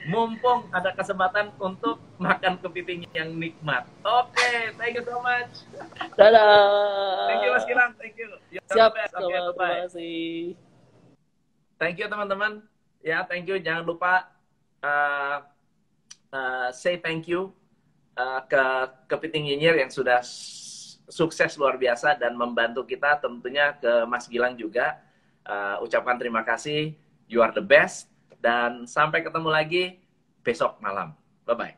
Mumpung ada kesempatan untuk makan kepiting yang nikmat. Oke, thank you so much. Dadah. Thank you Mas Gilang. Thank you. You are the Siap. best. Oke, Terima kasih. Thank you teman-teman. Ya, thank you. Jangan lupa uh, uh, say thank you uh, ke kepiting nyinyir yang sudah sukses luar biasa dan membantu kita tentunya ke Mas Gilang juga. Uh, ucapkan terima kasih. You are the best. Dan sampai ketemu lagi besok malam. Bye-bye.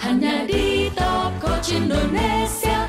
Hanya di Top Coach Indonesia.